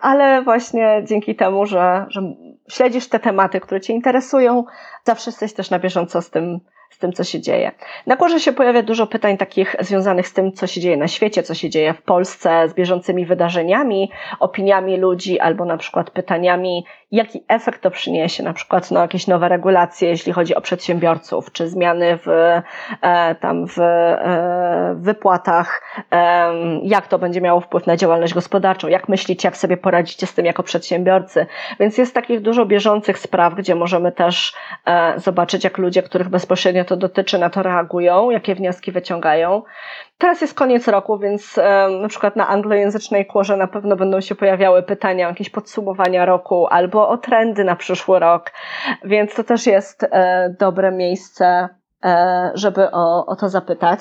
ale właśnie dzięki temu, że, że śledzisz te tematy, które Cię interesują, zawsze jesteś też na bieżąco z tym, z tym, co się dzieje. Na górze się pojawia dużo pytań takich związanych z tym, co się dzieje na świecie, co się dzieje w Polsce, z bieżącymi wydarzeniami, opiniami ludzi, albo na przykład pytaniami, jaki efekt to przyniesie, na przykład no, jakieś nowe regulacje, jeśli chodzi o przedsiębiorców, czy zmiany w, e, tam w e, wypłatach, e, jak to będzie miało wpływ na działalność gospodarczą, jak myślicie, jak sobie poradzicie z tym jako przedsiębiorcy. Więc jest takich dużo bieżących spraw, gdzie możemy też e, zobaczyć, jak ludzie, których bezpośrednio to dotyczy, na to reagują, jakie wnioski wyciągają. Teraz jest koniec roku, więc e, na przykład na anglojęzycznej kłorze na pewno będą się pojawiały pytania o jakieś podsumowania roku albo o trendy na przyszły rok, więc to też jest e, dobre miejsce, e, żeby o, o to zapytać.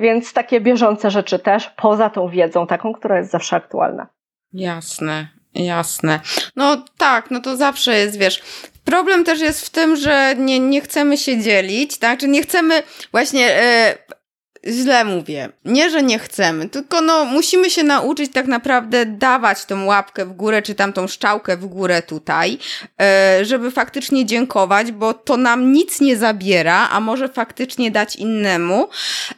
Więc takie bieżące rzeczy też, poza tą wiedzą taką, która jest zawsze aktualna. Jasne, jasne. No tak, no to zawsze jest, wiesz, Problem też jest w tym, że nie, nie chcemy się dzielić, tak? Czy nie chcemy właśnie źle mówię. Nie, że nie chcemy, tylko no musimy się nauczyć tak naprawdę dawać tą łapkę w górę, czy tam tą szczałkę w górę tutaj, e, żeby faktycznie dziękować, bo to nam nic nie zabiera, a może faktycznie dać innemu.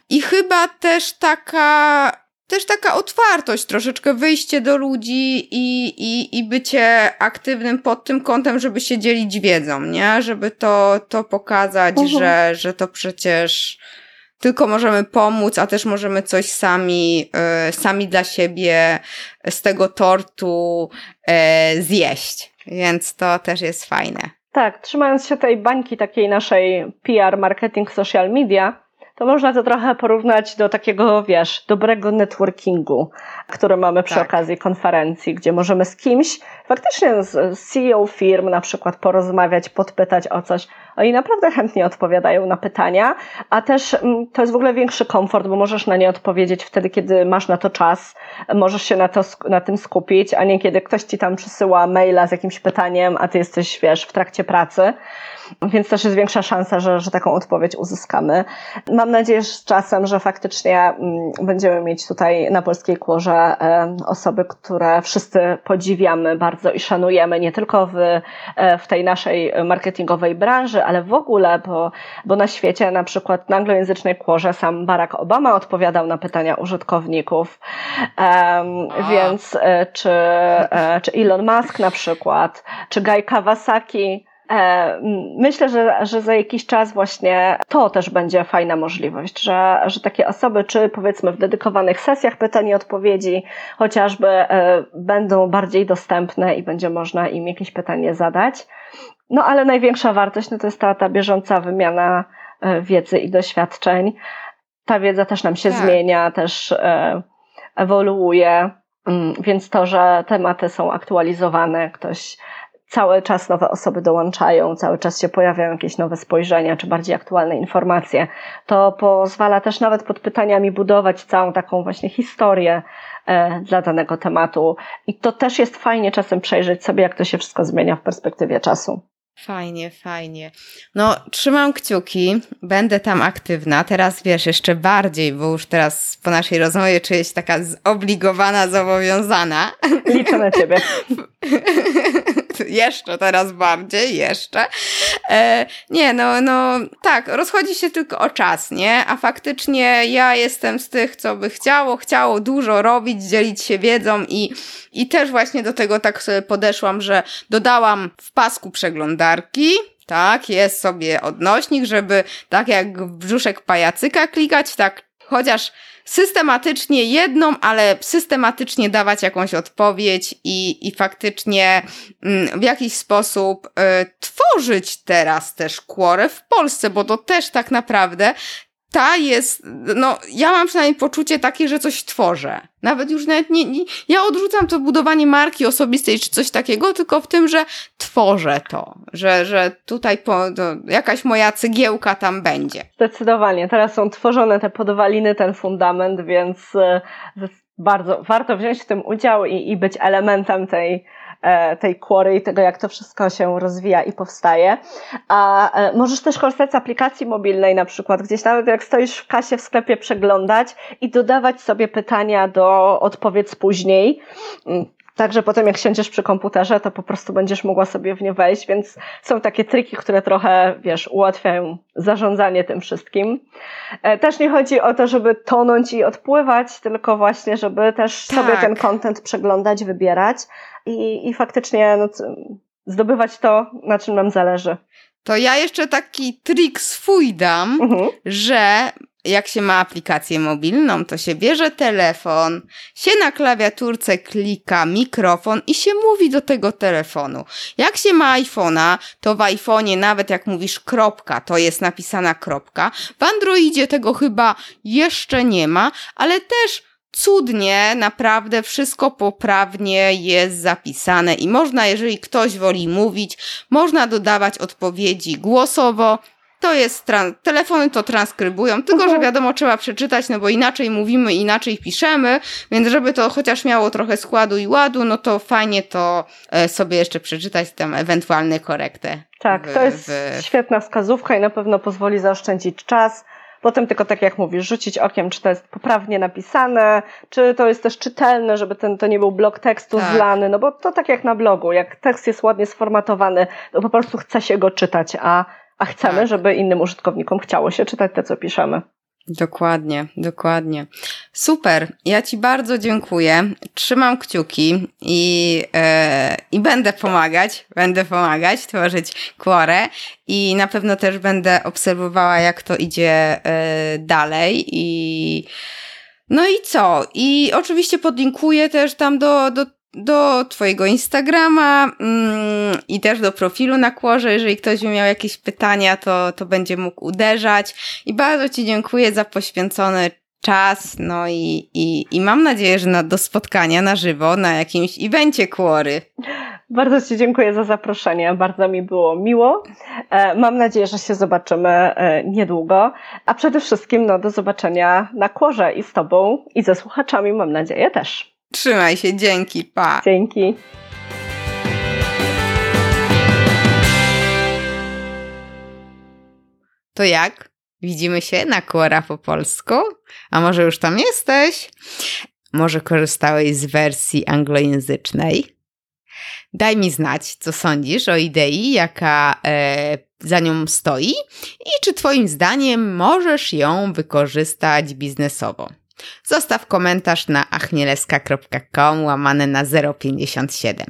I chyba też taka też taka otwartość, troszeczkę wyjście do ludzi i, i, i bycie aktywnym pod tym kątem, żeby się dzielić wiedzą, nie? Żeby to, to pokazać, uh mhm. -huh. że, że to przecież tylko możemy pomóc, a też możemy coś sami, e, sami dla siebie z tego tortu e, zjeść. Więc to też jest fajne. Tak, trzymając się tej bańki takiej naszej PR, marketing, social media, to można to trochę porównać do takiego, wiesz, dobrego networkingu, który mamy przy tak. okazji konferencji, gdzie możemy z kimś, faktycznie z CEO firm na przykład porozmawiać, podpytać o coś, oni naprawdę chętnie odpowiadają na pytania, a też mm, to jest w ogóle większy komfort, bo możesz na nie odpowiedzieć wtedy, kiedy masz na to czas, możesz się na, to, na tym skupić, a nie kiedy ktoś ci tam przysyła maila z jakimś pytaniem, a ty jesteś, wiesz, w trakcie pracy więc też jest większa szansa, że, że taką odpowiedź uzyskamy. Mam nadzieję że z czasem, że faktycznie mm, będziemy mieć tutaj na polskiej kłorze osoby, które wszyscy podziwiamy bardzo i szanujemy, nie tylko w, e, w tej naszej marketingowej branży, ale w ogóle, bo, bo na świecie, na przykład na anglojęzycznej kłorze sam Barack Obama odpowiadał na pytania użytkowników, um, więc e, czy, e, czy Elon Musk na przykład, czy Guy Kawasaki, myślę, że, że za jakiś czas właśnie to też będzie fajna możliwość, że, że takie osoby, czy powiedzmy w dedykowanych sesjach pytań i odpowiedzi, chociażby e, będą bardziej dostępne i będzie można im jakieś pytanie zadać. No ale największa wartość no to jest ta, ta bieżąca wymiana e, wiedzy i doświadczeń. Ta wiedza też nam się tak. zmienia, też ewoluuje, mm, więc to, że tematy są aktualizowane, ktoś cały czas nowe osoby dołączają, cały czas się pojawiają jakieś nowe spojrzenia, czy bardziej aktualne informacje. To pozwala też nawet pod pytaniami budować całą taką właśnie historię e, dla danego tematu. I to też jest fajnie czasem przejrzeć sobie, jak to się wszystko zmienia w perspektywie czasu. Fajnie, fajnie. No, trzymam kciuki, będę tam aktywna. Teraz wiesz, jeszcze bardziej, bo już teraz po naszej rozmowie czuję się taka zobligowana, zobowiązana. Liczę na ciebie. jeszcze teraz bardziej, jeszcze. E, nie, no, no, tak, rozchodzi się tylko o czas, nie? A faktycznie ja jestem z tych, co by chciało, chciało dużo robić, dzielić się wiedzą i, i też właśnie do tego tak sobie podeszłam, że dodałam w pasku przeglądarki, tak, jest sobie odnośnik, żeby tak jak w brzuszek pajacyka klikać, tak chociaż systematycznie jedną, ale systematycznie dawać jakąś odpowiedź i, i faktycznie mm, w jakiś sposób y, tworzyć teraz też Quore w Polsce, bo to też tak naprawdę ta jest, no, ja mam przynajmniej poczucie takie, że coś tworzę. Nawet już nawet nie, nie, ja odrzucam to budowanie marki osobistej czy coś takiego, tylko w tym, że tworzę to, że, że tutaj po, jakaś moja cegiełka tam będzie. Zdecydowanie. Teraz są tworzone te podwaliny, ten fundament, więc e, bardzo warto wziąć w tym udział i, i być elementem tej, tej query i tego, jak to wszystko się rozwija i powstaje. A e, możesz też korzystać z aplikacji mobilnej na przykład, gdzieś nawet jak stoisz w kasie w sklepie przeglądać i dodawać sobie pytania do odpowiedz później. Mm, Także potem jak siądziesz przy komputerze, to po prostu będziesz mogła sobie w nie wejść, więc są takie triki, które trochę, wiesz, ułatwiają zarządzanie tym wszystkim. E, też nie chodzi o to, żeby tonąć i odpływać, tylko właśnie, żeby też tak. sobie ten content przeglądać, wybierać i, i faktycznie no, zdobywać to, na czym nam zależy. To ja jeszcze taki trik swój dam, mhm. że jak się ma aplikację mobilną, to się bierze telefon, się na klawiaturce klika mikrofon i się mówi do tego telefonu. Jak się ma iPhone'a, to w iPhone'ie nawet jak mówisz kropka, to jest napisana kropka. W Androidzie tego chyba jeszcze nie ma, ale też cudnie, naprawdę wszystko poprawnie jest zapisane i można, jeżeli ktoś woli mówić, można dodawać odpowiedzi głosowo, to jest, telefony to transkrybują, tylko że mhm. wiadomo, trzeba przeczytać, no bo inaczej mówimy, inaczej piszemy, więc żeby to chociaż miało trochę składu i ładu, no to fajnie to e, sobie jeszcze przeczytać tam ewentualne korektę. Tak, w, to jest w... świetna wskazówka i na pewno pozwoli zaoszczędzić czas. Potem tylko tak jak mówisz, rzucić okiem, czy to jest poprawnie napisane, czy to jest też czytelne, żeby ten, to nie był blok tekstu tak. zlany, no bo to tak jak na blogu, jak tekst jest ładnie sformatowany, to po prostu chce się go czytać, a a chcemy, tak. żeby innym użytkownikom chciało się czytać te, co piszemy. Dokładnie, dokładnie. Super, ja Ci bardzo dziękuję. Trzymam kciuki i, e, i będę pomagać, będę pomagać tworzyć Quore i na pewno też będę obserwowała, jak to idzie e, dalej i no i co? I oczywiście podlinkuję też tam do, do do Twojego Instagrama mm, i też do profilu na Kłorze. Jeżeli ktoś by miał jakieś pytania, to, to będzie mógł uderzać. I bardzo Ci dziękuję za poświęcony czas, no i, i, i mam nadzieję, że na, do spotkania na żywo na jakimś evencie Kłory. Bardzo Ci dziękuję za zaproszenie. Bardzo mi było miło. E, mam nadzieję, że się zobaczymy e, niedługo. A przede wszystkim no, do zobaczenia na kłorze i z Tobą i ze słuchaczami, mam nadzieję też. Trzymaj się, dzięki, pa. Dzięki. To jak? Widzimy się na Quora po polsku? A może już tam jesteś? Może korzystałeś z wersji anglojęzycznej? Daj mi znać, co sądzisz o idei, jaka e, za nią stoi i czy Twoim zdaniem możesz ją wykorzystać biznesowo. Zostaw komentarz na achmieleska.com łamane na 057.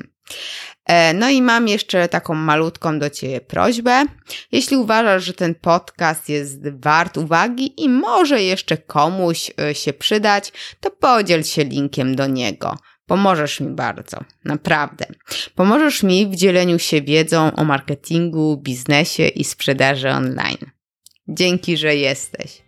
E, no i mam jeszcze taką malutką do Ciebie prośbę. Jeśli uważasz, że ten podcast jest wart uwagi i może jeszcze komuś e, się przydać, to podziel się linkiem do niego. Pomożesz mi bardzo, naprawdę. Pomożesz mi w dzieleniu się wiedzą o marketingu, biznesie i sprzedaży online. Dzięki, że jesteś.